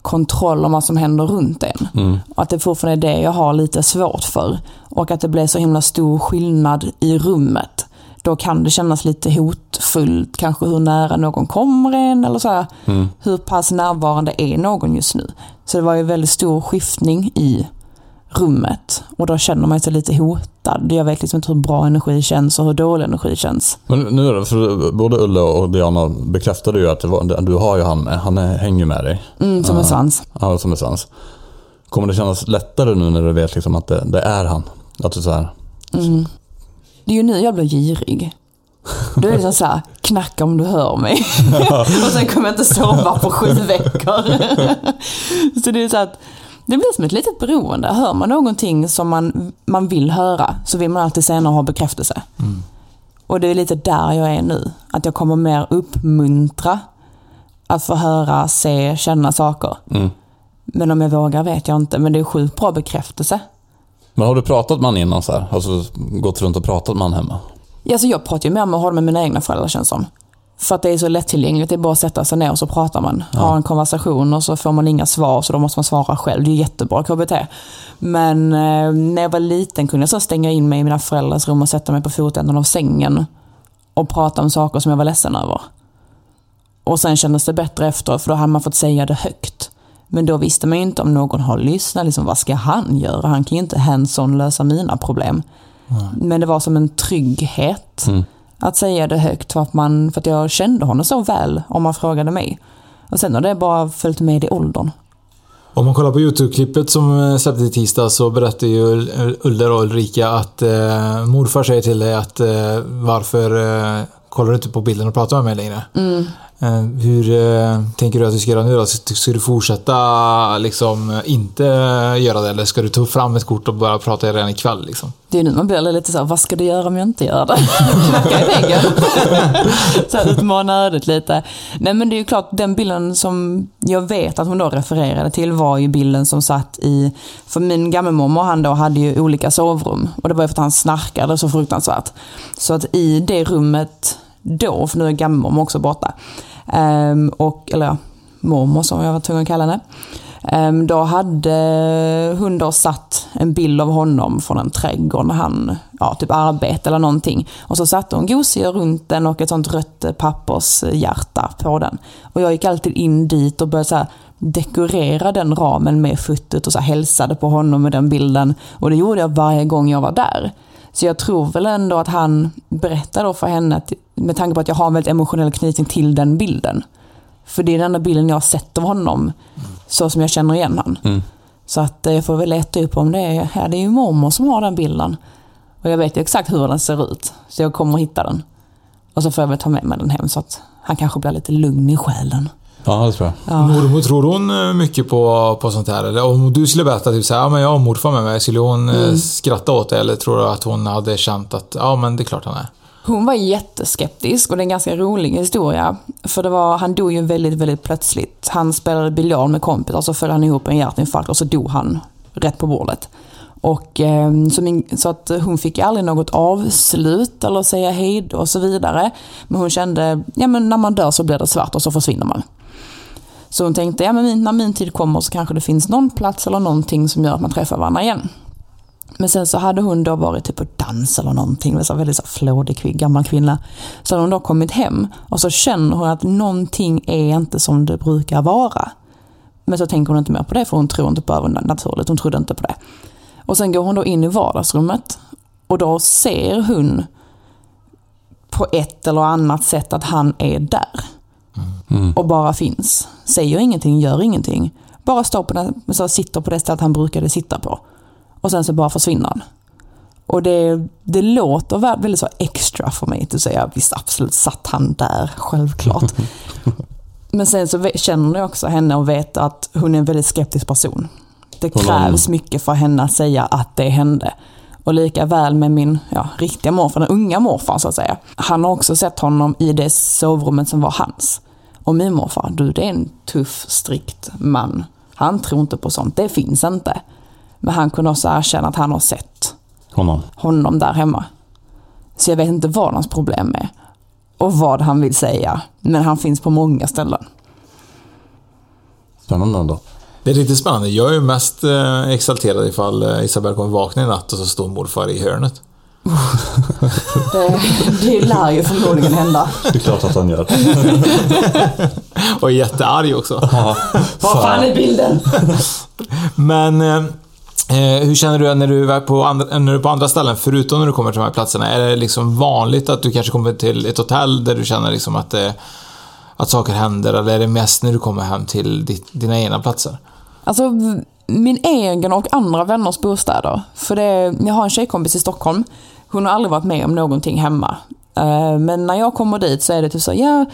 kontroll om vad som händer runt en. Och att det fortfarande är det jag har lite svårt för. Och att det blir så himla stor skillnad i rummet. Då kan det kännas lite hotfullt, kanske hur nära någon kommer en eller så här. Hur pass närvarande är någon just nu? Så det var ju väldigt stor skiftning i rummet. Och då känner man sig lite hotad. Jag vet liksom inte hur bra energi känns och hur dålig energi känns. Men nu för både Ulla och Diana bekräftade ju att var, du har ju han med. Han är, hänger med dig. Mm, som en svans. Ja, som är sans. Kommer det kännas lättare nu när du vet liksom att det, det är han? Att du så här, Det är ju nu jag blir girig. Då är det liksom så här, knacka om du hör mig. och sen kommer jag inte sova på sju veckor. så det är så att det blir som ett litet beroende. Hör man någonting som man, man vill höra så vill man alltid senare ha bekräftelse. Och det är lite där jag är nu. Att jag kommer mer uppmuntra att få höra, se, känna saker. mm. Men om jag vågar vet jag inte. Men det är sjukt bra bekräftelse. Men har du pratat med honom innan så här? Alltså gått runt och pratat med honom hemma? Ja, Alltså jag pratar ju mer med honom med mina egna föräldrar känns som. För att det är så lättillgängligt. Det är bara att sätta sig ner och så pratar man. Har en konversation och så får man inga svar så då måste man svara själv. Det är jättebra KBT. Men eh, när jag var liten kunde jag så stänga in mig i mina föräldrars rum och sätta mig på fotändan av sängen. Och prata om saker som jag var ledsen över. Och sen kändes det bättre efter för då hade man fått säga det högt. Men då visste man ju inte om någon har lyssnat. Liksom, vad ska han göra? Han kan ju inte hands-on lösa mina problem. Men det var som en trygghet att säga det högt för att, man, för att jag kände honom så väl om man frågade mig. Och sen har det bara följt med i åldern. Om man kollar på YouTube-klippet som eh, släpptes i tisdag så berättar ju Ul- Ulder och Ulrika att eh, morfar säger till dig att eh, varför eh, kollar du inte på bilden och pratar med mig längre? Eh, Eh, hur eh, tänker du att du ska göra nu då? Ska du fortsätta liksom inte göra det eller ska du ta fram ett kort och börja prata redan ikväll liksom? Det är nu man blir lite såhär, vad ska du göra om jag inte gör det? Knacka i väggen. så här utmana ödet lite. Nej men det är ju klart, den bilden som jag vet att hon då refererade till var ju bilden som satt i, för min gammelmormor han då hade ju olika sovrum. Och det var ju för att han snarkade så fruktansvärt. Så att i det rummet då, för nu är gammelmormor också borta, Um, och, eller ja, mormor som jag var tvungen att kalla henne. Um, Då hade hon då satt en bild av honom från en trädgård när han ja, typ arbetade eller någonting. Och så satte hon gosedjur runt den och ett sånt rött pappershjärta på den. Och jag gick alltid in dit och började så här dekorera den ramen med fotot och så här hälsade på honom med den bilden. Och det gjorde jag varje gång jag var där. Så jag tror väl ändå att han berättade då för henne, att, med tanke på att jag har en väldigt emotionell knytning till den bilden. För det är den enda bilden jag har sett av honom, så som jag känner igen han. Så att eh, jag får väl leta upp om det är, ja, det är ju mormor som har den bilden. Och jag vet ju exakt hur den ser ut, så jag kommer att hitta den. Och så får jag väl ta med mig den hem så att han kanske blir lite lugn i själen. Ja, det tror jag. Ja. Mormor, tror hon eh, mycket på, på sånt här? Eller om du skulle berätta typ såhär, ja men jag har morfar med mig, skulle hon mm. skratta åt det? Eller tror du att hon hade känt att, ja men det är klart han är? Hon var jätteskeptisk och det är en ganska rolig historia. För det var, han dog ju väldigt, väldigt plötsligt. Han spelade biljard med kompisar, så föll han ihop en hjärtinfarkt och så dog han rätt på bordet. Och, eh, så, min, så att hon fick aldrig något avslut eller säga hej då och så vidare. Men hon kände, ja men när man dör så blir det svart och så försvinner man. Så hon tänkte, ja men när min tid kommer så kanske det finns någon plats eller någonting som gör att man träffar varandra igen. Men sen så hade hon då varit typ på dans eller någonting, så väldigt så flådig gammal kvinna. Så hade hon då kommit hem och så känner hon att någonting är inte som det brukar vara. Men så tänker hon inte mer på det för hon tror inte på övernaturligt, hon trodde inte på det. Och sen går hon då in i vardagsrummet och då ser hon på ett eller annat sätt att han är där. Och bara finns. Säger ingenting, gör ingenting. Bara står på den, så sitter på det stället han brukade sitta på. Och sen så bara försvinner han. Och det, det låter vä- väldigt så extra för mig att säga, visst absolut satt han där, självklart. Men sen så känner jag också henne och vet att hon är en väldigt skeptisk person. Det krävs mycket för henne att säga att det hände. Och lika väl med min ja, riktiga morfar, den unga morfar så att säga. Han har också sett honom i det sovrummet som var hans. Och min morfar, du det är en tuff, strikt man. Han tror inte på sånt, det finns inte. Men han kunde också erkänna att han har sett Honom. honom där hemma. Så jag vet inte vad hans problem är. Och vad han vill säga. Men han finns på många ställen. Spännande ändå. Det är riktigt spännande. Jag är ju mest eh, exalterad ifall eh, Isabelle kommer vakna i natt och så står morfar i hörnet. Det, det lär ju förmodligen hända. Det är klart att han gör. Och är jättearg också. Vad fan är bilden? Men eh, eh, hur känner du när du är på andra, när du är på andra ställen, förutom när du kommer till de här platserna? Är det liksom vanligt att du kanske kommer till ett hotell där du känner liksom att, det, att saker händer? Eller är det mest när du kommer hem till ditt, dina egna platser? Alltså, min egen och andra vänners bostäder. För det, jag har en tjejkompis i Stockholm. Hon har aldrig varit med om någonting hemma. Eh, Men när jag kommer dit så är det typ så, ja,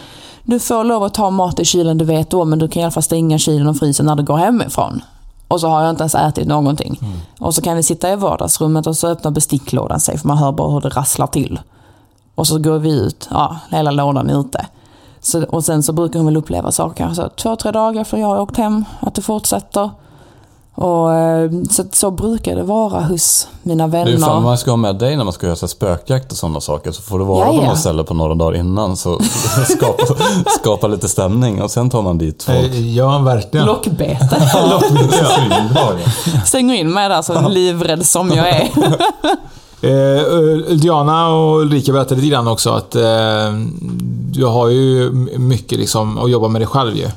du får lov att ta mat i kylen, du vet då, men du kan i alla fall stänga kylen och frysen när du går hemifrån. Och så har jag inte ens ätit någonting. Och så kan vi sitta i vardagsrummet och så öppnar besticklådan sig, för man hör bara hur det rasslar till. Och så går vi ut, ja, hela lådan är ute. Så, och sen så brukar hon väl uppleva saker, kanske två, tre dagar för jag har åkt hem, att det fortsätter. Och, eh, så, så brukar det vara hos mina Det är ju fan vänner. man ska ha med dig när man ska göra så spökjakt och sådana saker. Så får du vara Ja, på något ställe på några dagar innan. Så skapa, skapa lite stämning och sen tar man dit folk. Eh, Ja, verkligen. Lockbete. Stänger in mig där så livrädd som jag är. Eh, Diana och Ulrika berättade lite grann också att eh, du har ju mycket liksom att jobba med dig själv ju.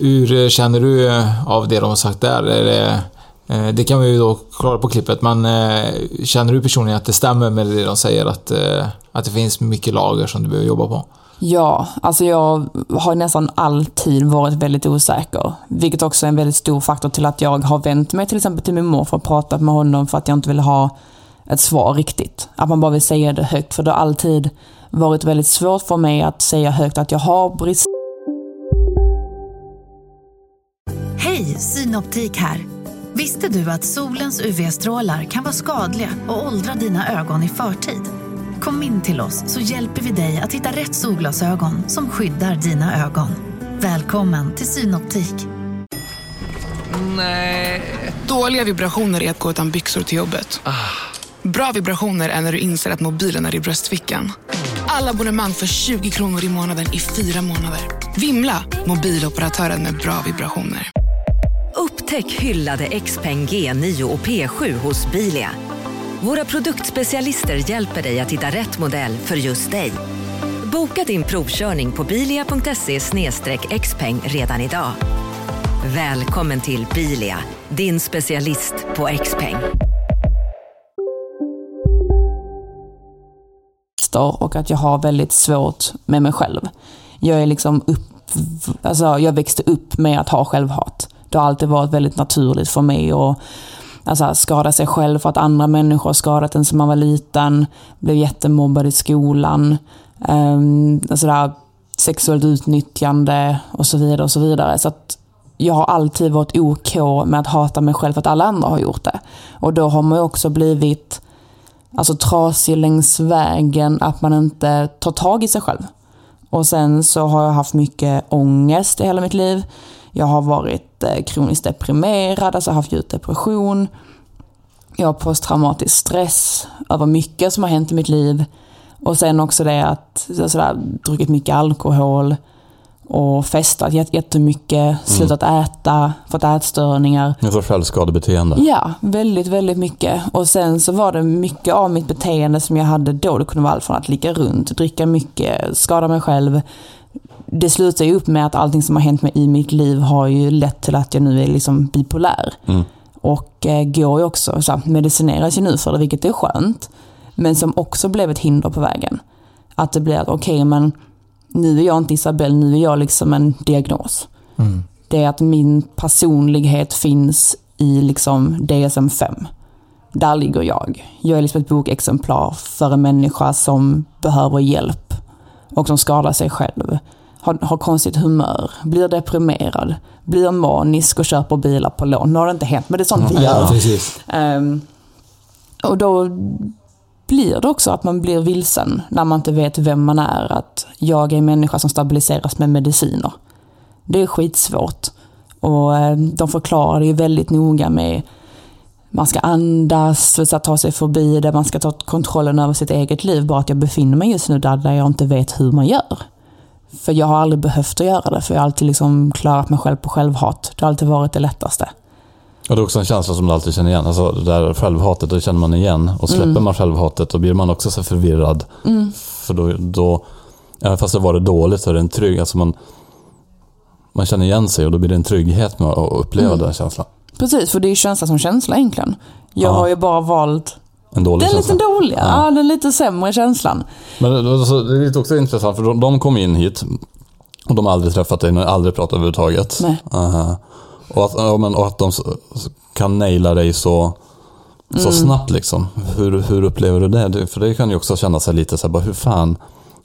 Hur känner du eh, av det de har sagt där? Är det, Eh, Det kan vi ju då klara på klippet, men eh, känner du personligen att det stämmer med det de säger att, eh, att det finns mycket lager som du behöver jobba på? Ja, alltså jag har nästan alltid varit väldigt osäker. Vilket också är en väldigt stor faktor till att jag har vänt mig till exempel till min morfar och pratat med honom för att jag inte vill ha ett svar riktigt. Att man bara vill säga det högt. För det har alltid varit väldigt svårt för mig att säga högt att jag har brist Hej, Synoptik här. Visste du att solens UV-strålar kan vara skadliga och åldra dina ögon i förtid? Kom in till oss så hjälper vi dig att hitta rätt solglasögon som skyddar dina ögon. Välkommen till Synoptik. Dåliga vibrationer är att gå utan byxor till jobbet. Bra vibrationer är när du inser att mobilen är i bröstfickan. Alla abonnemang för 20 kronor i månaden i fyra månader. Vimla! Mobiloperatören med bra vibrationer. Upptäck hyllade XPeng G9 och P7 hos Bilia. Våra produktspecialister hjälper dig att hitta rätt modell för just dig. Boka din provkörning på bilia.se xpeng redan idag. Välkommen till Bilia, din specialist på XPeng. Och att jag har väldigt svårt med mig själv. Jag är liksom upp, alltså jag växte upp med att ha självhat. Det har alltid varit väldigt naturligt för mig att alltså, skada sig själv för att andra människor har skadat en som man var liten. Blev jättemobbad i skolan. Ehm, um, alltså där, sexuellt utnyttjande och så vidare. och Så vidare. Så att jag har alltid varit OK med att hata mig själv för att alla andra har gjort det. Och då har man ju också blivit alltså, trasig längs vägen, att man inte tar tag i sig själv. Och sen så har jag haft mycket ångest i hela mitt liv. Jag har varit eh, kroniskt deprimerad, alltså haft djup depression. Jag har posttraumatisk stress över mycket som har hänt i mitt liv. Och sen också det att jag sådär, druckit mycket alkohol och festat jät- jättemycket, slutat äta, fått ätstörningar. En sorts självskadebeteende. Ja, väldigt, väldigt mycket. Och sen så var det mycket av mitt beteende som jag hade då. Det kunde vara allt från att ligga runt, dricka mycket, skada mig själv. Det slutar ju upp med att allting som har hänt mig i mitt liv har ju lett till att jag nu är liksom bipolär. Mm. Och eh, går ju också, så här, medicineras ju nu för det, vilket är skönt. Men som också blev ett hinder på vägen. Att det blir att okej, men nu är jag inte Isabelle, nu är jag liksom en diagnos. Det är att min personlighet finns i liksom DSM-5. Där ligger jag. Jag är liksom ett bokexemplar för en människa som behöver hjälp och som skadar sig själv. Har, har konstigt humör, blir deprimerad, blir manisk och köper bilar på lån. Nu har det inte hänt, men det är sånt vi gör. precis. Ehm, och då blir det också att man blir vilsen när man inte vet vem man är. Att jag är en människa som stabiliseras med mediciner. Det är skitsvårt. Och eh, de förklarar det ju väldigt noga med man ska andas, så att ta sig förbi det, man ska ta kontrollen över sitt eget liv. Bara att jag befinner mig just nu där, där jag inte vet hur man gör. För jag har aldrig behövt att göra det, för jag har alltid liksom klarat mig själv på självhat. Det har alltid varit det lättaste. Och det är också en känsla som du alltid känner igen. Alltså det där självhatet, det känner man igen. Och släpper man självhatet då blir man också så förvirrad. För då, då, även fast det var det dåligt så är det en trygg, alltså man, man känner igen sig och då blir det en trygghet med att uppleva den känslan. Precis, för det är ju känsla som känsla egentligen. Jag Ja. har ju bara valt En dålig den känsla. lite dåliga, ja. den lite sämre känslan. Men det, alltså, det är också intressant för de, de kom in hit och de har aldrig träffat dig, aldrig pratat överhuvudtaget. Nej. Aha. Och, att, ja, men, och att de kan naila dig så, så Mm. snabbt liksom. Hur, hur upplever du det? Det- För det kan ju också känna sig lite så här, bara, hur fan,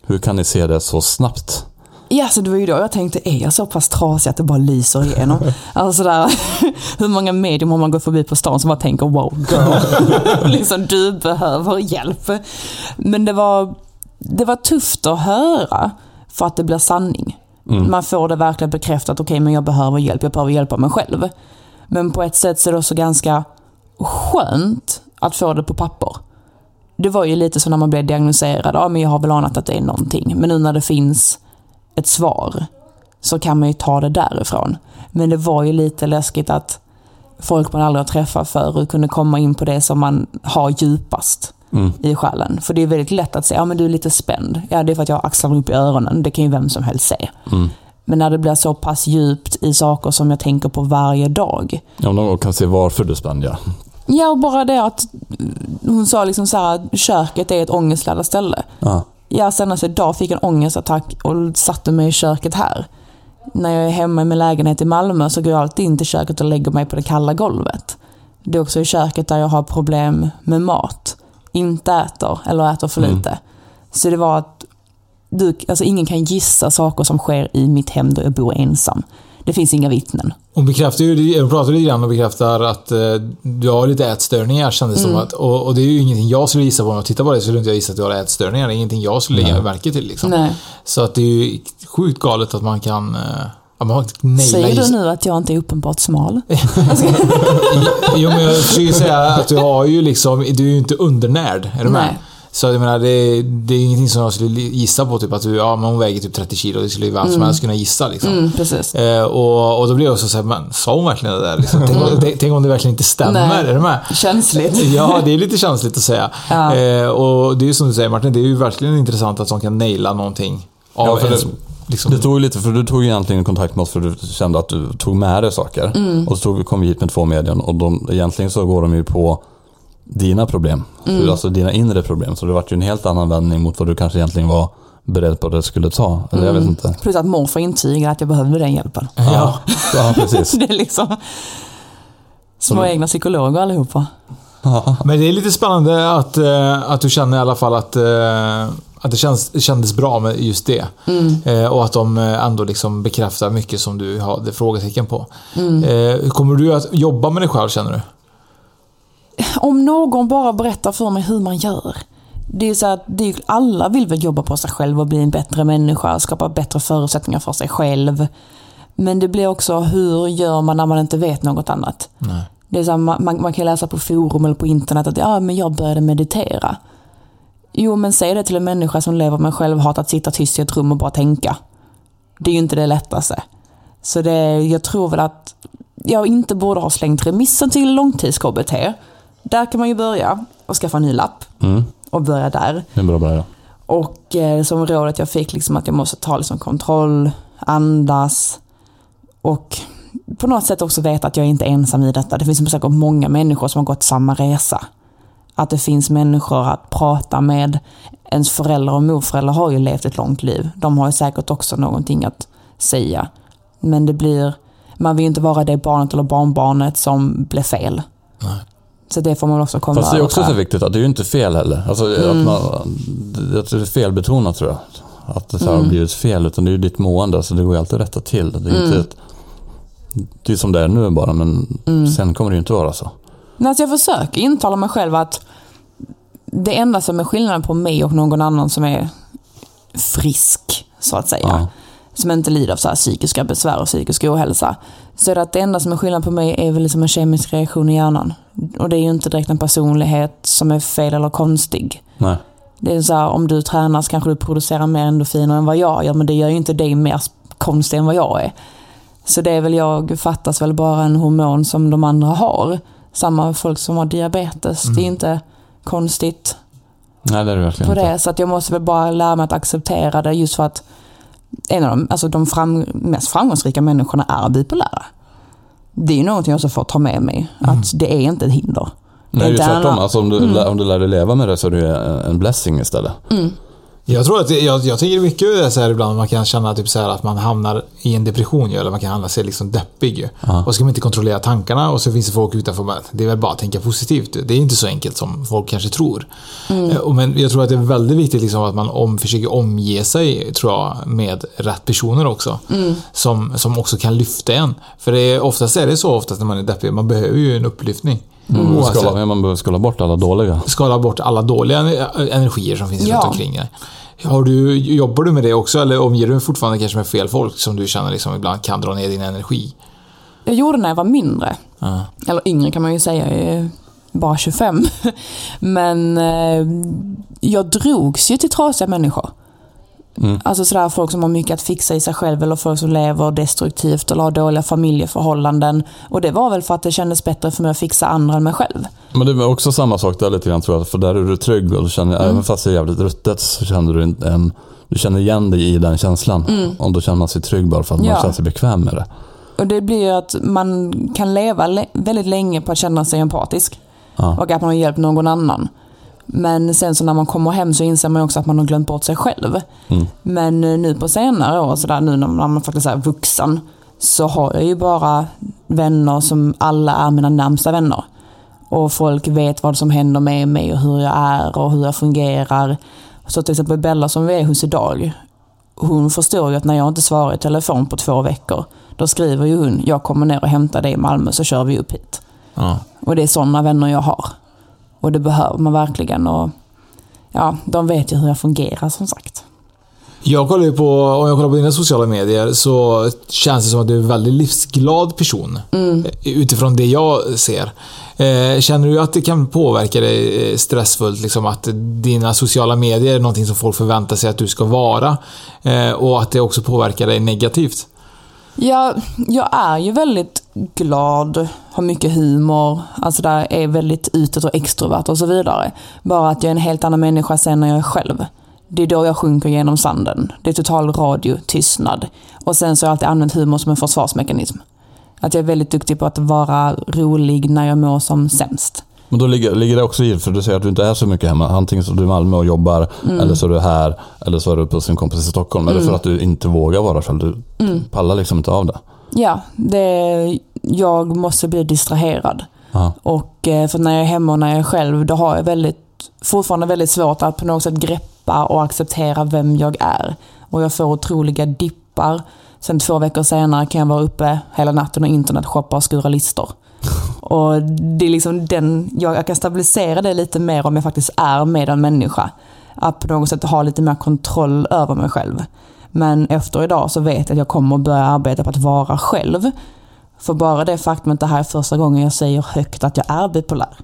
hur kan ni se det så snabbt? Ja, så det var ju då jag tänkte, är jag så pass trasig att det bara lyser igenom? alltså där, hur många medium har man gått förbi på stan som bara tänker wow girl, liksom du behöver hjälp. Men det var, det var tufft att höra för att det blir sanning. Mm. Man får det verkligen bekräftat, okej men jag behöver hjälp, jag behöver hjälpa mig själv. Men på ett sätt så är det också ganska skönt att få det på papper. Det var ju lite så när man blev diagnostiserad, ja men jag har väl anat att det är någonting. Men nu när det finns ett svar så kan man ju ta det därifrån. Men det var ju lite läskigt att folk man aldrig har träffat förut kunde komma in på det som man har djupast i själen. För det är väldigt lätt att säga, ja men du är lite spänd. Ja det är för att jag har axlarna upp i öronen, det kan ju vem som helst se. Men när det blir så pass djupt i saker som jag tänker på varje dag. Ja, de kan se varför du spänn, ja. Ja, och bara det att hon sa liksom så här, att köket är ett ångestladdat ställe. Ja. Jag senast idag fick en ångestattack och satte mig i köket här. När jag är hemma i min lägenhet i Malmö så går jag alltid in till köket och lägger mig på det kalla golvet. Det är också i köket där jag har problem med mat. Inte äter, eller äter för lite. Så det var att du, alltså ingen kan gissa saker som sker i mitt hem då jag bor ensam. Det finns inga vittnen. Hon bekräftar ju, hon pratar lite grann och bekräftar att eh, du har lite ätstörningar kändes det som. Att, och, och det är ju ingenting jag skulle gissa på. Om jag tittar på det så skulle inte jag gissa att du har ätstörningar. Det är ingenting jag skulle lägga märke till. Liksom. Nej. Så att det är ju sjukt galet att man kan... Eh, ja, man Säger du nu att jag inte är uppenbart smal? Jo, men jag försöker ju säga att du har ju liksom... Du är ju inte undernärd. Är du med? Nej. Så jag menar, det, det är ingenting som jag skulle gissa på. Typ att du, ja, men hon väger typ 30 kilo. Det skulle ju vem som helst kunna gissa liksom. Mm, precis. Eh, och, och då blir jag också såhär, men sa hon verkligen det där? Liksom? Tänk, om- tänk om det verkligen inte stämmer? Nej. Är du med? Känsligt. Ja, det är lite känsligt att säga. Ja. Eh, och det är ju som du säger Martin, det är ju verkligen intressant att de kan naila någonting. Av Ja, för ens, det- liksom, Det tog ju lite, för du tog egentligen kontakt med oss för du kände att du tog med dig saker. Mm. Och så tog, kom vi hit med två medien och de, egentligen så går de ju på dina problem. Mm. Alltså dina inre problem. Så det vart ju en helt annan vändning mot vad du kanske egentligen var beredd på att det skulle ta. Eller jag vet Mm. inte. Plus att morfar intygade att jag behövde den hjälpen. Ja, ja precis. Det är liksom små egna psykologer allihopa. Men det är lite spännande att, eh, att du känner i alla fall att, eh, att det känns, kändes bra med just det. Eh, och att de ändå liksom bekräftar mycket som du hade frågetecken på. Eh, kommer du att jobba med dig själv känner du? Om någon bara berättar för mig hur man gör. Det är så att det är, alla vill väl jobba på sig själv och bli en bättre människa, skapa bättre förutsättningar för sig själv. Men det blir också, hur gör man när man inte vet något annat? Nej. Det är så här, man, man kan läsa på forum eller på internet att ja, men jag började meditera. Jo, men säg det till en människa som lever med självhat att sitta tyst i ett rum och bara tänka. Det är ju inte det lättaste. Så det, jag tror väl att jag inte borde ha slängt remissen till långtids-KBT. Där kan man ju börja och skaffa en ny lapp Mm, och börja där. det är bra början. Och eh, som rådet jag fick liksom att jag måste ta liksom kontroll, andas och på något sätt också veta att jag inte är ensam i detta. Det finns säkert många människor som har gått samma resa. Att det finns människor att prata med. Ens föräldrar och morföräldrar har ju levt ett långt liv. De har ju säkert också någonting att säga. Men det blir, man vill ju inte vara det barnet eller barnbarnet som blev fel. Så det får man också komma Fast det är också så viktigt att det är ju inte fel heller. Alltså, Mm. att man, det är felbetonat tror jag. Att det så här Mm. har blivit fel. Utan det är ju ditt mående, så det går ju alltid att rätta till. Det är, Mm. inte ett, det är som det är nu bara, men sen kommer det ju inte vara så. Men alltså jag försöker intala mig själv att det enda som är skillnaden på mig och någon annan som är frisk, så att säga, Ja. som inte lider av så här psykiska besvär och psykisk ohälsa, så är det att det enda som är skillnaden på mig är väl liksom en kemisk reaktion i hjärnan. Och det är ju inte direkt en personlighet som är fel eller konstig. Nej. Det är så här, om du tränar så kanske du producerar mer endorfiner än vad jag gör, men det gör ju inte dig mer konstig än vad jag är. Så det är väl jag, fattas väl bara en hormon som de andra har. Samma folk som har diabetes, det är inte konstigt Nej, det är det verkligen på inte. det. Så att jag måste väl bara lära mig att acceptera det just för att en av de, alltså de fram, mest framgångsrika människorna är bipolära. Det är ju någonting jag också får ta med mig, att det är inte ett hinder. Nej, det är ju inte tvärtom. Alltså, om, du, lär- om du lär dig leva med det så är det en en blessing istället. Jag tror att, jag, jag tänker mycket så här ibland man kan känna typ så att man hamnar i en depression ju, eller man kan hamna sig liksom deppig ju. Ja. Och så kan man inte kontrollera tankarna och så finns det folk utanför med det är väl bara att tänka positivt. Det är inte så enkelt som folk kanske tror. Eh, och Men jag tror att det är väldigt viktigt liksom att man om, försöker omge sig tror jag, med rätt personer också. Som, som också kan lyfta en. För det är, oftast är det så oftast när man är deppig, man behöver ju en upplyftning. Mm. Oavsett. Skala, man behöver skala bort alla dåliga. skala bort alla dåliga ener- energier som finns Ja. runt omkring dig. Har du, jobbar du med det också eller omger du dig fortfarande kanske med fel folk som du känner liksom ibland kan dra ner din energi? Jag gjorde när jag var mindre. Ja. Eller yngre kan man ju säga, jag är bara 25. Men eh, jag drogs ju till trasiga människor. Alltså sådär folk som har mycket att fixa i sig själv eller folk som lever destruktivt eller har dåliga familjeförhållanden. Och det var väl för att det kändes bättre för mig att fixa andra än mig själv. Men det är också samma sak där lite grann tror jag. För där är du trygg och du känner, Mm. även fast det är jävligt ruttet så känner du en, en du känner igen dig i den känslan. Och då känner man sig trygg bara för att man Mm. Ja. känner sig bekväm med det. Och det blir ju att man kan leva le- väldigt länge på att känna sig empatisk. Ja. Och att man har hjälpt någon annan. Men sen så när man kommer hem så inser man också att man har glömt bort sig själv. Mm. Men eh, nu på senare år, så där, nu när man faktiskt är vuxen, så har jag ju bara vänner som alla är mina närmsta vänner. Och folk vet vad som händer med mig och hur jag är och hur jag fungerar. Så till exempel Bella som vi är hos idag, hon förstår ju att när jag inte svarar i telefon på två veckor, då skriver ju hon, jag kommer ner och hämtar dig i Malmö så kör vi upp hit. Ja. Och det är sådana vänner jag har. Och det behöver man verkligen. Och ja, de vet ju hur jag fungerar som sagt. Jag kollar ju på, om jag kollar på dina sociala medier så känns det som att du är en väldigt livsglad person. Utifrån det jag ser. Eh, Känner du att det kan påverka dig eh, stressfullt? Liksom att dina sociala medier är någonting som folk förväntar sig att du ska vara. eh, Och att det också påverkar dig negativt? Ja, jag är ju väldigt glad, har mycket humor, alltså där är väldigt utåt och extrovert och så vidare. Bara att jag är en helt annan människa sen när jag är själv. Det är då jag sjunker genom sanden. Det är total radio, tystnad. Och sen så har jag alltid använt humor som en försvarsmekanism. Att jag är väldigt duktig på att vara rolig när jag mår som sämst. Men då ligger, ligger det också i, för du säger att du inte är så mycket hemma. Antingen så är du i Malmö och jobbar, Mm. eller så är du här, eller så är du på sin kompis i Stockholm. Eller för att du inte vågar vara själv. Du Mm. pallar liksom inte av det. Ja, det, jag måste bli distraherad. Ja. Och eh, för när jag är hemma och när jag är själv, då har jag väldigt, fortfarande väldigt svårt att på något sätt greppa och acceptera vem jag är. Och jag får otroliga dippar. Sen två veckor senare kan jag vara uppe hela natten och internetshoppa och skura listor. Och det är liksom den, jag, jag kan stabilisera det lite mer om jag faktiskt är med en människa. Att på något sätt ha lite mer kontroll över mig själv. Men efter idag så vet jag att jag kommer börja arbeta på att vara själv. För bara det faktum att det här är första gången jag säger högt att jag är bipolär.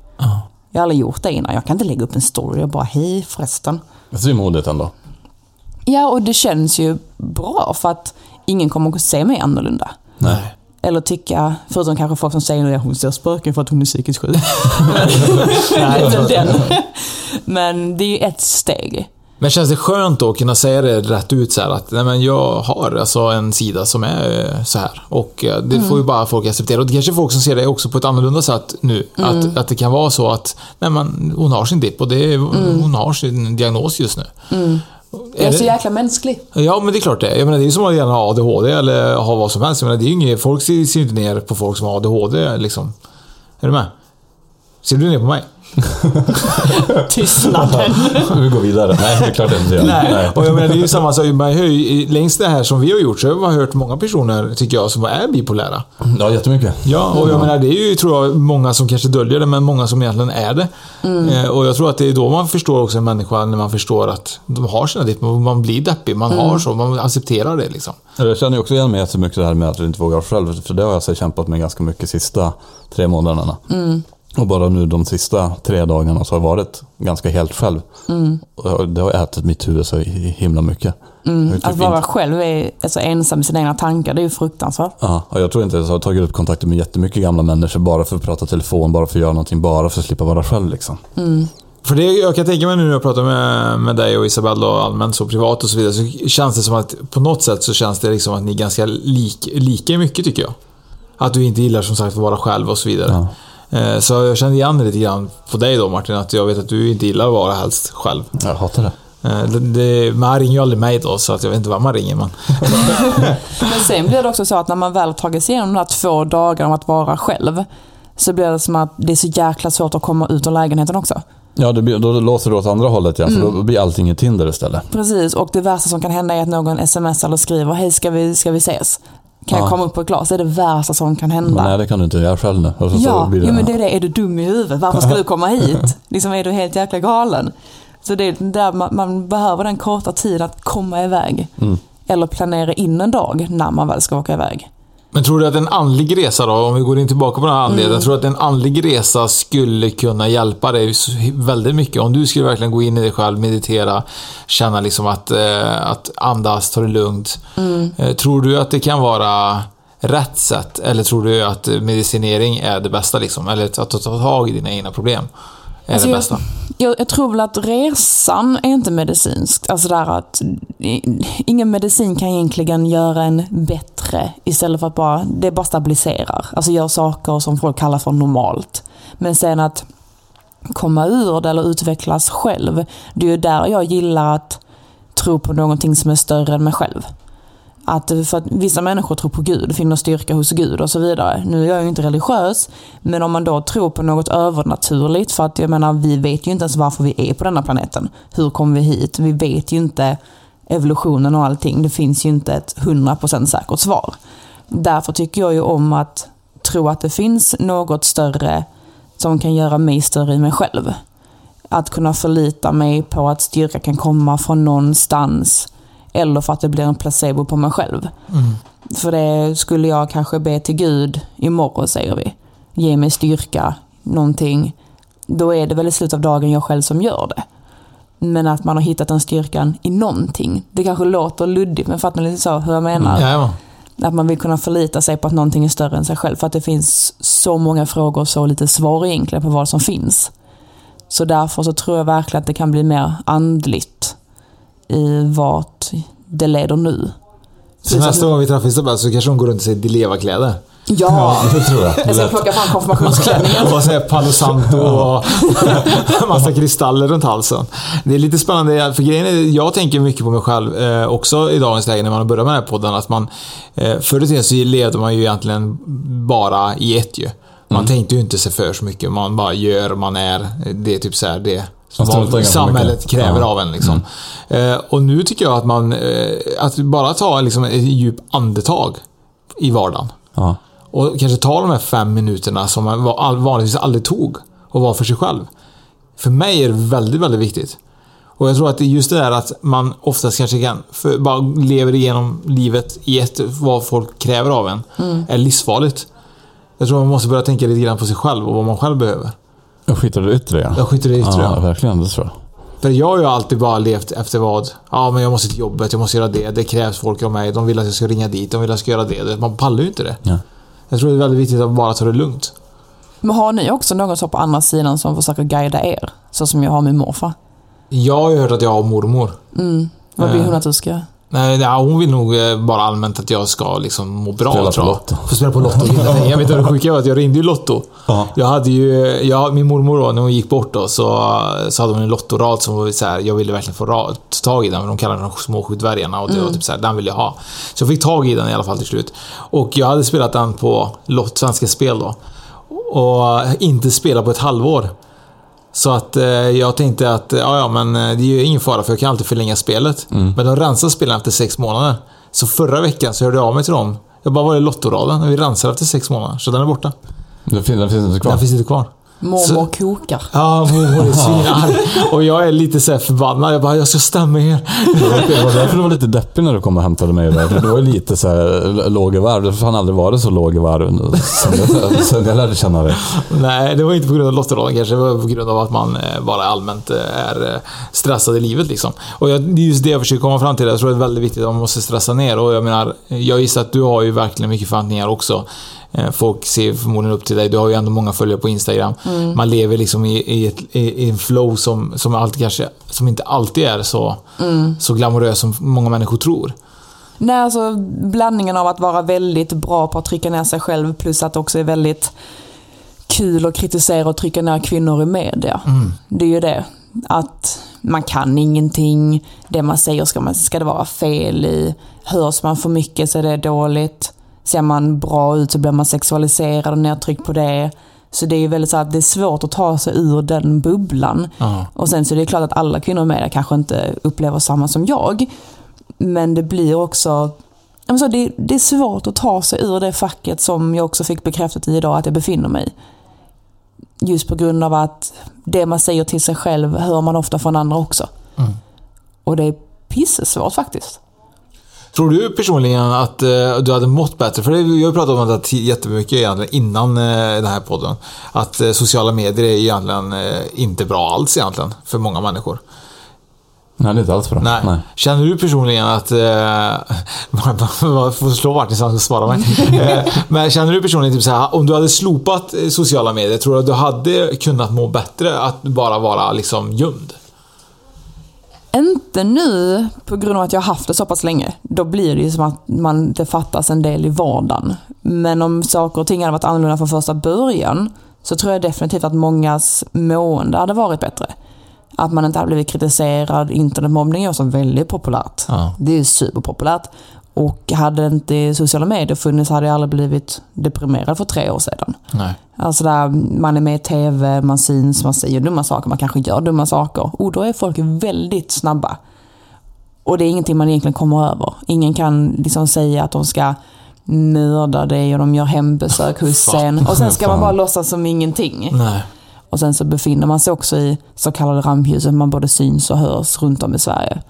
Jag har aldrig gjort det innan. Jag kan inte lägga upp en story och bara hej förresten. Det är modigt ändå. Ja, och det känns ju bra för att ingen kommer att se mig annorlunda. Nej. Eller tycka, förutom kanske folk som säger att hon ser spöken för att hon är psykiskt sjuk. Men. Men det är ju ett steg. Men känns det skönt då att kunna säga det rätt ut så här att nej men jag har alltså en sida som är eh, så här och eh, det får ju bara folk acceptera. Och det kanske är folk som ser det också på ett annorlunda sätt nu. Att, att det kan vara så att nej men hon har sin dipp och det är, hon har sin diagnos just nu. Jag är så jäkla mänsklig. Ja, men det är klart det. Jag menar, det är ju som att gärna ha ADHD eller ha vad som helst. Jag menar, det är ju inget, folk ser ju inte ner på folk som har ADHD liksom. Är du med? Ser du ner på mig? Tystnaden. Vi går vidare. Nej, det är klart jag inte gör. Nej. Och jag menar, det är ju samma sak. Man hör ju, längs det här som vi har gjort så har man hört många personer, tycker jag, som är bipolära. Ja, jättemycket. Ja, och jag menar, det är ju, tror jag, många som kanske döljer det, men många som egentligen är det. Eh, och jag tror att det är då man förstår också en människa, när man förstår att de har sina dipp. Man blir deppig, man har så, man accepterar det liksom. Jag känner ju också igen mig jättemycket det här med att du inte vågar själv. För det har jag så kämpat med ganska mycket sista tre månaderna. Och bara nu de sista tre dagarna så har jag varit ganska helt själv. Och det har ätit mitt huvud så himla mycket. Ju typ Att vara inte- själv är, alltså ensam med sina egna tankar, det är ju fruktansvärt. Ja, och jag tror inte jag har tagit upp kontakter med jättemycket gamla människor bara för att prata telefon, bara för att göra någonting, bara för att slippa vara själv liksom. För det, jag kan tänka mig nu när jag pratar med, med dig och Isabella och allmänt så privat och så vidare, så känns det som att på något sätt så känns det liksom att ni är ganska lik, lika i mycket tycker jag. Att du inte gillar som sagt att vara själv och så vidare. Eh, Så jag kände igen det lite grann på dig då Martin, att jag vet att du inte gillar att vara helst själv. Jag hatar det. Eh, Det, det, man ringer ju aldrig mig då, så att jag vet inte vad man ringer. Men... Men sen blir det också så att när man väl tagit sig igenom de här två dagarna om att vara själv, så blir det som att det är så jäkla svårt att komma ut ur lägenheten också. Ja, det blir, då låser det åt andra hållet igen, för då blir allting ett Tinder istället. Precis, och det värsta som kan hända är att någon smsar eller skriver Hej, ska vi, ska vi ses? Kan jag Ja. komma upp på ett glas? Det är det värsta som kan hända. Nej, det kan du inte göra själv nu. Ja, det, jo, men det är det. Är du dum i huvudet? Varför ska du komma hit? Liksom, är du helt jäkla galen? Så det är där man, man behöver den korta tiden att komma iväg. Mm. Eller planera in en dag när man väl ska åka iväg. Men tror du att en andlig resa då, om vi går in tillbaka på den här andligheten, Mm. tror du att en andlig resa skulle kunna hjälpa dig väldigt mycket? Om du skulle verkligen gå in i dig själv, meditera, känna liksom att, eh, att andas, ta det lugnt. Mm. Eh, tror du att det kan vara rätt sätt? Eller tror du att medicinering är det bästa liksom? Eller att ta ta tag i dina egna problem är Alltså, det jag- bästa? Jag, jag tror väl att resan är inte medicinskt. Alltså där att ingen medicin kan egentligen göra en bättre istället för att bara, det bara stabiliserar. Alltså gör saker som folk kallar för normalt. Men sen att komma ur det eller utvecklas själv, det är ju där jag gillar att tro på någonting som är större än mig själv. Att, för att vissa människor tror på Gud, finner styrka hos Gud och så vidare. Nu är jag ju inte religiös, men om man då tror på något övernaturligt, för att jag menar, vi vet ju inte ens varför vi är på denna planeten. Hur kom vi hit? Vi vet ju inte evolutionen och allting. Det finns ju inte ett 100% säkert svar. Därför tycker jag ju om att tro att det finns något större som kan göra mig större i mig själv. Att kunna förlita mig på att styrka kan komma från någonstans eller för att det blir en placebo på mig själv. För det skulle jag kanske be till Gud imorgon säger vi. Ge mig styrka, någonting. Då är det väl i slutet av dagen jag själv som gör det. Men att man har hittat den styrkan i någonting. Det kanske låter luddigt men fattar ni lite så hur jag menar? Ja, Att man vill kunna förlita sig på att någonting är större än sig själv. För att det finns så många frågor och så lite svar egentligen på vad som finns. Så därför så tror jag verkligen att det kan bli mer andligt i vart det leder nu. Så nästa gång vi träffar Isabel så kanske hon går runt i sig Leva-kläder. Ja, det tror jag. jag ska plocka fram konfirmationsklänningen. Och så Palo Santo och massa kristaller runt halsen. Det är lite spännande, för grejen är, jag tänker mycket på mig själv eh, också i dagens läge när man börjar med den här podden. Att man, eh, förr i tiden så levde man ju egentligen bara i ett ju. Man tänkte ju inte sig för så mycket, man bara gör, man är. Det är typ så här det Vad samhället kräver Ja. av en. Liksom. Eh, och nu tycker jag att man, eh, att bara ta liksom, ett djup andetag i vardagen. Ja. Och kanske ta de här fem minuterna som man var- vanligtvis aldrig tog och vara för sig själv. För mig är det väldigt, väldigt viktigt. Och jag tror att det är just det där att man oftast kanske kan, för, bara lever igenom livet i ett, vad folk kräver av en, är livsfarligt. Jag tror man måste börja tänka lite grann på sig själv och vad man själv behöver. Jag skiter i det yttre ja. Jag skiter i det yttre. Ja, ja. verkligen. Det tror jag. För jag har ju alltid bara levt efter vad? Ja, men jag måste till jobbet, jag måste göra det, det krävs folk av mig, de vill att jag ska ringa dit, de vill att jag ska göra det. Man pallar ju inte det. Ja. Jag tror det är väldigt viktigt att bara ta det lugnt. Men har ni också någon så på andra sidan som försöker guida er? Så som jag har min morfar. Jag har ju hört att jag har mormor. Vad vill hon att du ska göra? Nej, nej, hon vill nog eh, bara allmänt att jag ska liksom må bra Spela på tror jag. Lotto. Få spela på Lotto. jag vet vad det sjuka var att jag ringde ju Lotto. Ja. Jag hade ju, jag, min mormor då, när hon gick bort då, så, så hade hon en lottorad som var så här, jag ville verkligen få tag i den, men de kallade den de små sju och det var typ så här, den ville jag ha. Så jag fick tag i den i alla fall till slut. Och jag hade spelat den på Lott, Svenska Spel då. Och inte spelat på ett halvår. Så att eh, jag tänkte att, ja ja men eh, det är ju ingen fara för jag kan alltid förlänga spelet. Men de rensar spelen efter sex månader. Så förra veckan så hörde jag av mig till dem. Jag bara, var är lottoraden? Och vi rensar efter sex månader. Så den är borta. Den finns, den finns inte kvar. Den finns inte kvar. Mormor kokar. Ja, hon är svinarg. Och jag är lite så här förbannad. Jag bara, jag ska stämma er. Det var därför du var lite deppig när du kom och hämtade mig där. För Du var ju lite så här låg i varv. Du har fan aldrig varit så låg i varv sen jag, sen jag lärde känna dig. Nej, det var inte på grund av lottoraden kanske. Det var på grund av att man eh, bara allmänt eh, är eh, stressad i livet liksom. Och jag, det är just det jag försöker komma fram till. Jag tror det är väldigt viktigt att man måste stressa ner. Och jag menar, jag gissar att du har ju verkligen mycket förväntningar också. Eh, Folk ser förmodligen upp till dig. Du har ju ändå många följare på Instagram. Man lever liksom i, i, ett, i, en flow som, som, alltid kanske, som inte alltid är så, så glamorös som många människor tror. Nej, alltså blandningen av att vara väldigt bra på att trycka ner sig själv plus att det också är väldigt kul att kritisera och trycka ner kvinnor i media. Det är ju det. Att man kan ingenting, det man säger ska, man, ska det vara fel i. Hörs man för mycket så är det dåligt. Ser man bra ut så blir man sexualiserad och nedtryckt på det. Så det är ju väldigt så att det är svårt att ta sig ur den bubblan. Ja. Och sen så är det klart att alla kvinnor i media kanske inte upplever samma som jag. Men det blir också alltså det, det är svårt att ta sig ur det facket som jag också fick bekräftat i idag att jag befinner mig i. Just på grund av att det man säger till sig själv hör man ofta från andra också. Och det är pissesvårt faktiskt. Tror du personligen att eh, du hade mått bättre? För det, vi har ju pratat om det jättemycket egentligen innan eh, den här podden. Att eh, sociala medier är egentligen inte bra alls egentligen för många människor. Nej, det är inte alls bra. Nej. Nej. Känner du personligen att... Eh, man får slå så han ska svara mig. Men känner du personligen typ så här, om du hade slopat sociala medier, tror du att du hade kunnat må bättre att bara vara liksom gömd? Inte nu på grund av att jag har haft det så pass länge. Då blir det ju som att man, det fattas en del i vardagen. Men om saker och ting hade varit annorlunda från första början så tror jag definitivt att mångas mående hade varit bättre. Att man inte hade blivit kritiserad. Internetmobbning är också väldigt populärt. Ja. Det är superpopulärt. Och hade inte sociala medier funnits hade jag aldrig blivit deprimerad för tre år sedan. Nej. Alltså där man är med i TV, man syns, man säger dumma saker, man kanske gör dumma saker. Och då är folk väldigt snabba. Och det är ingenting man egentligen kommer över. Ingen kan liksom säga att de ska mörda dig och de gör hembesök hos en. Och sen ska man bara låtsas som ingenting. Nej. Och sen så befinner man sig också i så kallade rampljuset, man både syns och hörs runt om i Sverige.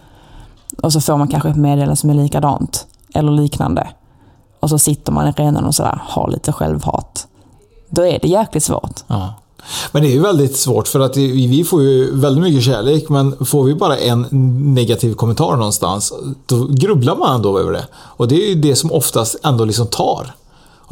Och så får man kanske ett meddelande som är likadant, eller liknande. Och så sitter man i arenan och sådär, har lite självhat. Då är det jäkligt svårt. Ja. Men det är ju väldigt svårt för att vi vi får ju väldigt mycket kärlek men får vi bara en negativ kommentar någonstans då grubblar man ändå över det. Och det är ju det som oftast ändå liksom tar.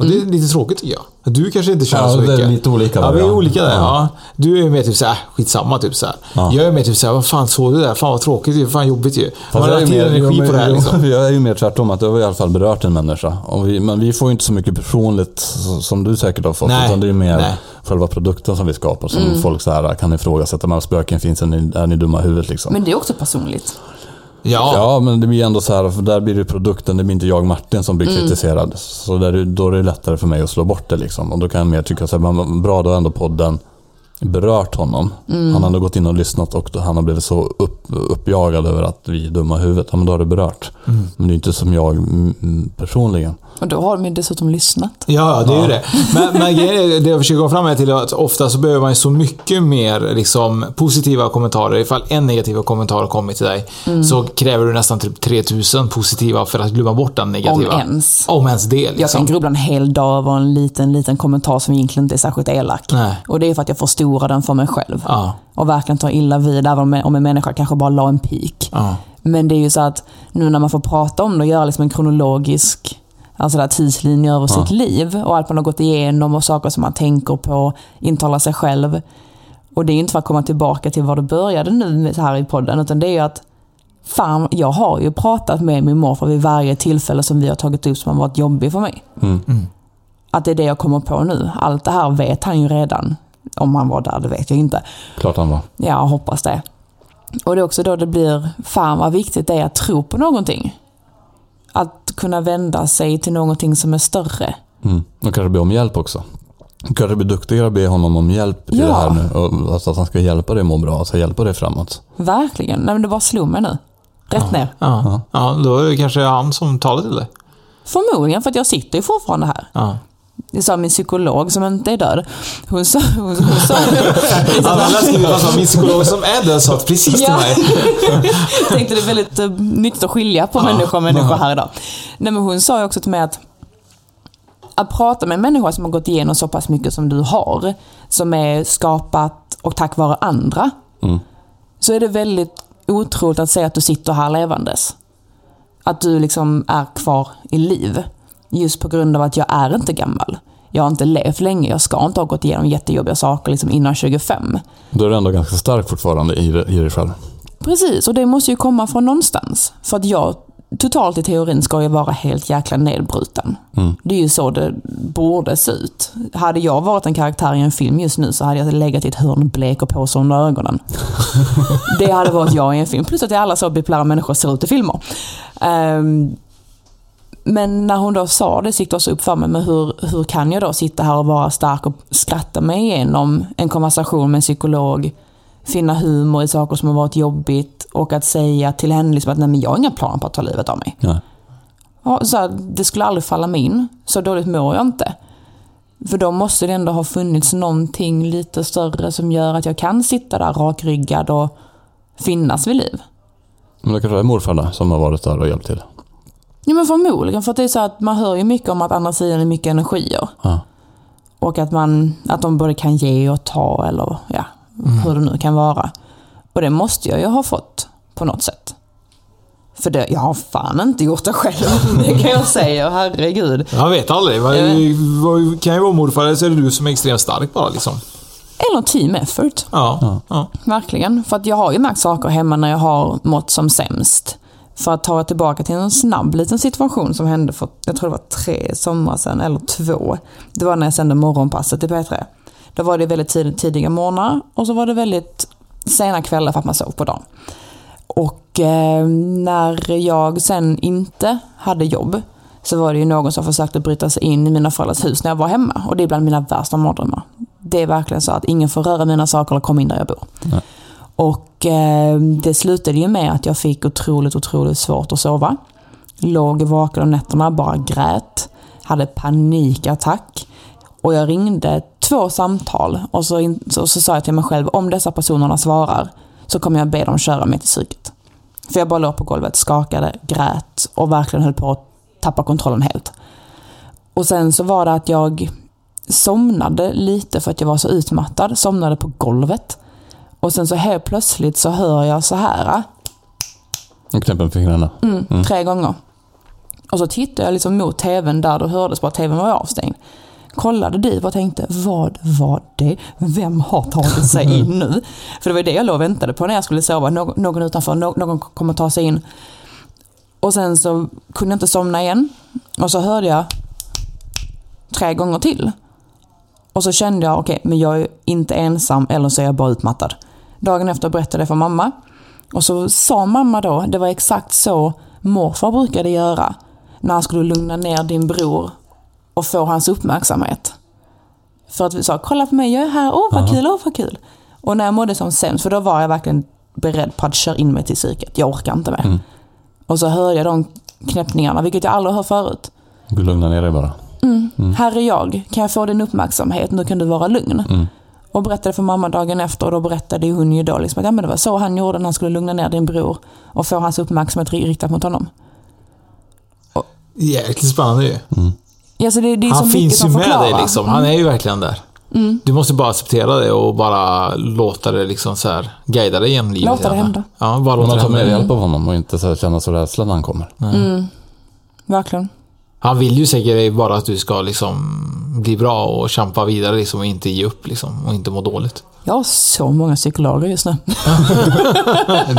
Och det är lite tråkigt tycker jag. Du kanske inte känner Ja, så det är mycket. lite olika Ja, där, vi är ja. olika där. Ja. Ja. Du är mer typ såhär, skitsamma typ såhär. Ja. Jag är mer typ såhär, vad fan såg du det där? Fan vad tråkigt ju. Fan jobbigt ju. Man har jag, mer, energi jo, på det här liksom. jag är ju mer tvärtom, att det har i alla fall berört en människa. Och vi, men vi får ju inte så mycket personligt som du säkert har fått. Nej, Utan det är mer nej. själva produkten som vi skapar. Som folk så här kan ifrågasätta. Men spöken finns, är ni, är ni dumma i huvudet liksom? Men det är också personligt. Ja. Ja, men det blir ändå så här, för där blir det produkten, det blir inte jag Martin som blir kritiserad. Så där, är- då är det lättare för mig att slå bort det liksom. Och då kan jag mer tycka så här, bra då ändå podden berört honom. Han har ändå gått in och lyssnat och han har blivit så upp, uppjagad över att vi är dumma i huvudet. Ja, men då har det berört. Men det är inte som jag mm, personligen. Och då har de ju dessutom lyssnat. Ja, det är ju det. Men, men det jag försöker komma fram med till är att ofta så behöver man ju så mycket mer liksom, positiva kommentarer. Ifall en negativ kommentar har kommit till dig så kräver du nästan typ 3000 positiva för att glömma bort den negativa. Om ens. Om ens det Jag kan liksom. grubbla en hel dag över en liten, liten kommentar som egentligen inte är särskilt elak. Nej. Och det är för att jag förstorar den för mig själv. Ja. Och verkligen tar illa vid, även om om en människa kanske bara la en pik. Ja. Men det är ju så att nu när man får prata om det och göra liksom en kronologisk alltså där tidslinje över sitt liv och allt man har gått igenom och saker som man tänker på, intalar sig själv. Och det är ju inte för att komma tillbaka till var det började nu här i podden, utan det är ju att fan, jag har ju pratat med min morfar vid varje tillfälle som vi har tagit upp som har varit jobbig för mig. Att det är det jag kommer på nu. Allt det här vet han ju redan. Om han var där, det vet jag inte. Klart han var. Ja, jag hoppas det. Och det är också då det blir, fan vad viktigt det är att tro på någonting. Att kunna vända sig till någonting som är större. Mm. Och kanske be om hjälp också. Du kanske blir duktigare att be honom om hjälp i Ja. det här nu. Och, alltså att han ska hjälpa dig må bra, alltså hjälpa dig framåt. Verkligen. Nej men det bara slog mig nu. Rätt ner. Ja. ja, då är det kanske han som talar till dig. Förmodligen för att jag sitter ju fortfarande här. Ja. Det sa min psykolog som inte är död. Hon sa... Hon, hon sa Alla fast var min psykolog som är död sa precis till Ja. mig. Jag tänkte det är väldigt uh, nyttigt att skilja på människa och människa här idag. Nej, men hon sa ju också till mig att att prata med en människa som har gått igenom så pass mycket som du har, som är skapat och tack vare andra, Mm. så är det väldigt otroligt att säga att du sitter här levandes. Att du liksom är kvar i liv. Just på grund av att jag är inte gammal. Jag har inte levt länge, jag ska inte ha gått igenom jättejobbiga saker liksom innan 25. Då är du ändå ganska stark fortfarande i, det- i dig själv. Precis, och det måste ju komma från någonstans. För att jag, totalt i teorin, ska ju vara helt jäkla nedbruten. Mm. Det är ju så det borde se ut. Hade jag varit en karaktär i en film just nu så hade jag legat i ett hörn blek och påse under ögonen. det hade varit jag i en film. Plus att alla så bipolära människor ser ut i filmer. Ehm, men när hon då sa det så gick det också upp för mig, men hur, hur kan jag då sitta här och vara stark och skratta mig igenom en konversation med en psykolog, finna humor i saker som har varit jobbigt och att säga till henne liksom att nej men jag har inga planer på att ta livet av mig. Ja. Ja, så här, det skulle aldrig falla mig in. Så dåligt mår jag inte. För då måste det ändå ha funnits någonting lite större som gör att jag kan sitta där rakryggad och finnas vid liv. Men det kanske är morfar där som har varit där och hjälpt till. Ja men förmodligen, för att det är så att man hör ju mycket om att andra sidan är mycket energier. Ja. Och att, man, att de både kan ge och ta eller ja, hur det nu kan vara. Och det måste jag ju ha fått på något sätt. För det, jag har fan inte gjort det själv, det kan jag säga, herregud. Jag vet aldrig. Vad- Jag vad- Kan ju vara morfar eller så är det du som är extremt stark bara liksom. Eller team effort. Ja. ja. Verkligen. För att jag har ju märkt saker hemma när jag har mått som sämst. För att ta tillbaka till en snabb liten situation som hände för, jag tror det var tre somrar sedan, eller två. Det var när jag sände morgonpasset i P3. Då var det väldigt tid, tidiga morgnar och så var det väldigt sena kvällar för att man sov på dagen. Och eh, när jag sen inte hade jobb så var det ju någon som försökte bryta sig in i mina föräldrars hus när jag var hemma. Och det är bland mina värsta mardrömmar. Det är verkligen så att ingen får röra mina saker eller komma in där jag bor. Och eh, det slutade ju med att jag fick otroligt, otroligt svårt att sova. Låg vaken om nätterna, bara grät. Hade panikattack. Och jag ringde två samtal och så, in, så, så sa jag till mig själv, om dessa personerna svarar så kommer jag be dem köra mig till psyket. För jag bara låg på golvet, skakade, grät och verkligen höll på att tappa kontrollen helt. Och sen så var det att jag somnade lite för att jag var så utmattad, somnade på golvet. Och sen så helt plötsligt så hör jag så här Och knäpper med fingrarna. mm, tre gånger. Och så tittade jag liksom mot tvn där det hördes bara att tvn var avstängd. Kollade dit och tänkte, vad var det? Vem har tagit sig in nu? För det var det jag låg och väntade på när jag skulle sova. Någon, någon utanför, nå- någon kommer ta sig in. Och sen så kunde jag inte somna igen. Och så hörde jag tre gånger till. Och så kände jag, okej, men jag är inte ensam eller så är jag bara utmattad. Dagen efter berättade jag för mamma. Och så sa mamma då, det var exakt så morfar brukade göra när han skulle lugna ner din bror och få hans uppmärksamhet. För att vi sa, kolla på mig, jag är här, åh vad kul, åh vad kul. Och när jag mådde som sämst, för då var jag verkligen beredd på att köra in mig till psyket. Jag orkar inte mer. Och så hörde jag de knäppningarna, vilket jag aldrig hört förut. Du lugnar ner dig bara. Här är jag, kan jag få din uppmärksamhet? Nu kan du vara lugn. Och berättade för mamma dagen efter och då berättade hon ju då liksom att ja, men det var så han gjorde när han skulle lugna ner din bror och få hans uppmärksamhet ri- riktad mot honom. Jäkligt spännande ju. Ja, så det, det är Han finns ju med dig liksom. Han är ju verkligen där. Mm. Du måste bara acceptera det och bara låta det liksom så här guida dig genom livet. Låta det hända. Ja, bara låta man tar med hända. hjälp av honom och inte så här känna så rädsla när han kommer. Verkligen. Han vill ju säkert bara att du ska liksom bli bra och kämpa vidare liksom och inte ge upp liksom och inte må dåligt. Jag har så många psykologer just nu.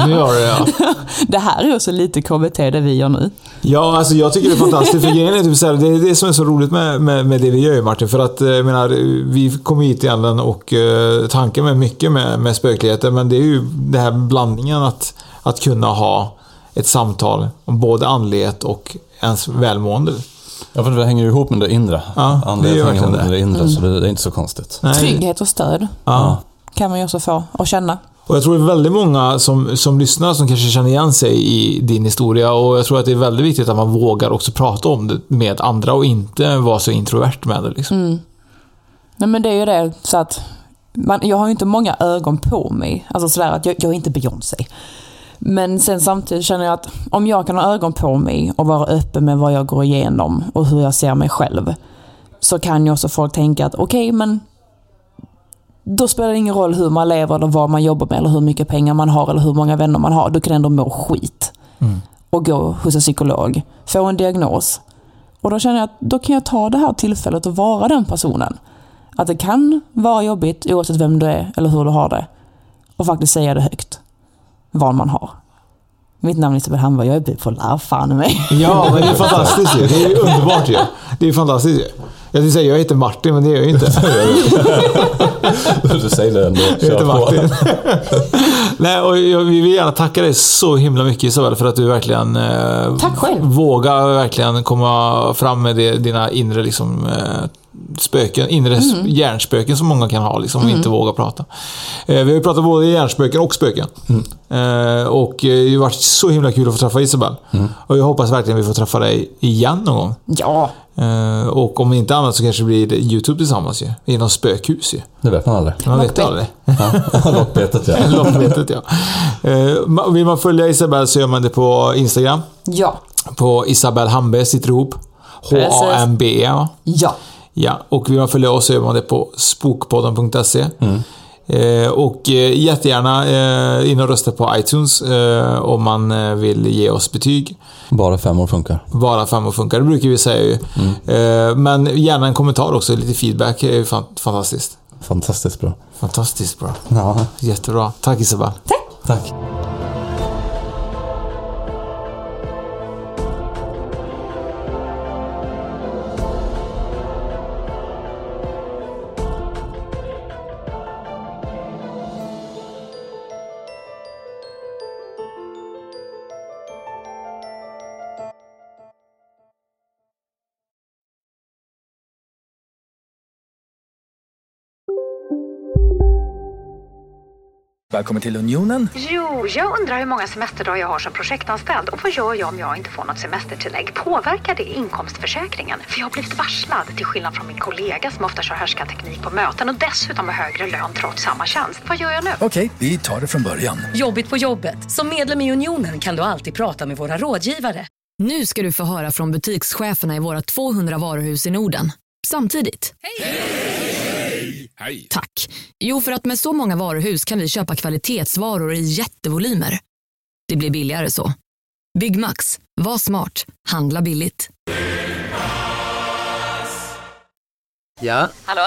Nu har du ja. Det här är också lite KBT det vi gör nu. Ja, alltså jag tycker det är fantastiskt. För grejen är typ så här, det är det som är så roligt med, med, med det vi gör Martin. För att eh, jag menar, vi kom hit egentligen och eh, tanken med mycket med, med spökligheter. Men det är ju den här blandningen att, att kunna ha ett samtal om både andlighet och ens välmående. Ja, för det hänger ju ihop med det inre. Ja, det Andlighet gör hänger ihop med det. inre, så det är inte så konstigt. Nej. Trygghet och stöd Ja. kan man ju också få och känna. Och jag tror det är väldigt många som, som lyssnar som kanske känner igen sig i din historia och jag tror att det är väldigt viktigt att man vågar också prata om det med andra och inte vara så introvert med det. Liksom. Nej men det är ju det så att man, jag har ju inte många ögon på mig. Alltså sådär att jag, jag är inte Beyoncé. Men sen samtidigt känner jag att om jag kan ha ögon på mig och vara öppen med vad jag går igenom och hur jag ser mig själv. Så kan ju också folk tänka att okej men då spelar det ingen roll hur man lever eller vad man jobbar med eller hur mycket pengar man har eller hur många vänner man har. Du kan ändå må skit. Och gå hos en psykolog, få en diagnos. Och då känner jag att då kan jag ta det här tillfället och vara den personen. Att det kan vara jobbigt oavsett vem du är eller hur du har det. Och faktiskt säga det högt. Vad man har. Mitt namn är Isabel Hamberg, jag är bipolär, fan i mig. Ja, men det är fantastiskt ju. Det är ju underbart ju. Det är fantastiskt ju. Jag skulle säga jag heter Martin, men det gör jag ju inte. du säger det ändå. Jag heter Martin. Nej, och jag, vi vill gärna tacka dig så himla mycket Isabel för att du verkligen eh, Tack själv. vågar verkligen komma fram med det, dina inre liksom, eh, spöken, inre mm. hjärnspöken som många kan ha liksom, och inte våga prata. Eh, vi har ju pratat både hjärnspöken och spöken. Eh, och eh, det har varit så himla kul att få träffa Isabel. Och jag hoppas verkligen vi får träffa dig igen någon gång. Ja, Eh, och om inte annat så kanske det blir YouTube tillsammans ju. I något spökhus ju. Det vet man aldrig. Man vet aldrig. Ja, Lockbetet ja. Lockbetet ja. Eh, vill man följa Isabel så gör man det på Instagram. ja. På Isabelle Hambe sitter ihop. H-A-M-B-E? Ja. Ja, och vill man följa oss så gör man det på spokpodden.se. Eh, och eh, jättegärna eh, in och rösta på iTunes eh, om man eh, vill ge oss betyg. Bara femmor funkar. Bara femmor funkar, det brukar vi säga ju. Eh, men gärna en kommentar också, lite feedback är ju fan, fantastiskt. Fantastiskt bra. Fantastiskt bra. Ja. Jättebra. Tack Isabel. Tack. Välkommen till Unionen. Jo, jag undrar hur många semesterdagar jag har som projektanställd och vad gör jag om jag inte får något semestertillägg? Påverkar det inkomstförsäkringen? För jag har blivit varslad, till skillnad från min kollega som ofta kör härskarteknik på möten och dessutom har högre lön trots samma tjänst. Vad gör jag nu? Okej, vi tar det från början. Jobbigt på jobbet. Som medlem i Unionen kan du alltid prata med våra rådgivare. Nu ska du få höra från butikscheferna i våra 200 varuhus i Norden. Samtidigt. Hej! Tack. Jo, för att med så många varuhus kan vi köpa kvalitetsvaror i jättevolymer. Det blir billigare så. Byggmax. Var smart. Handla billigt. Ja, Hallå?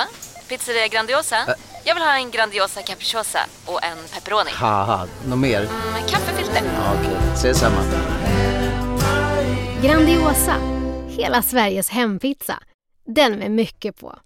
Pizzeria Grandiosa? Jag vill ha en Grandiosa capriciosa och en pepperoni. något mer? Med kaffefilter. Ja, Okej, ses samma. Grandiosa, hela Sveriges hempizza. Den med mycket på.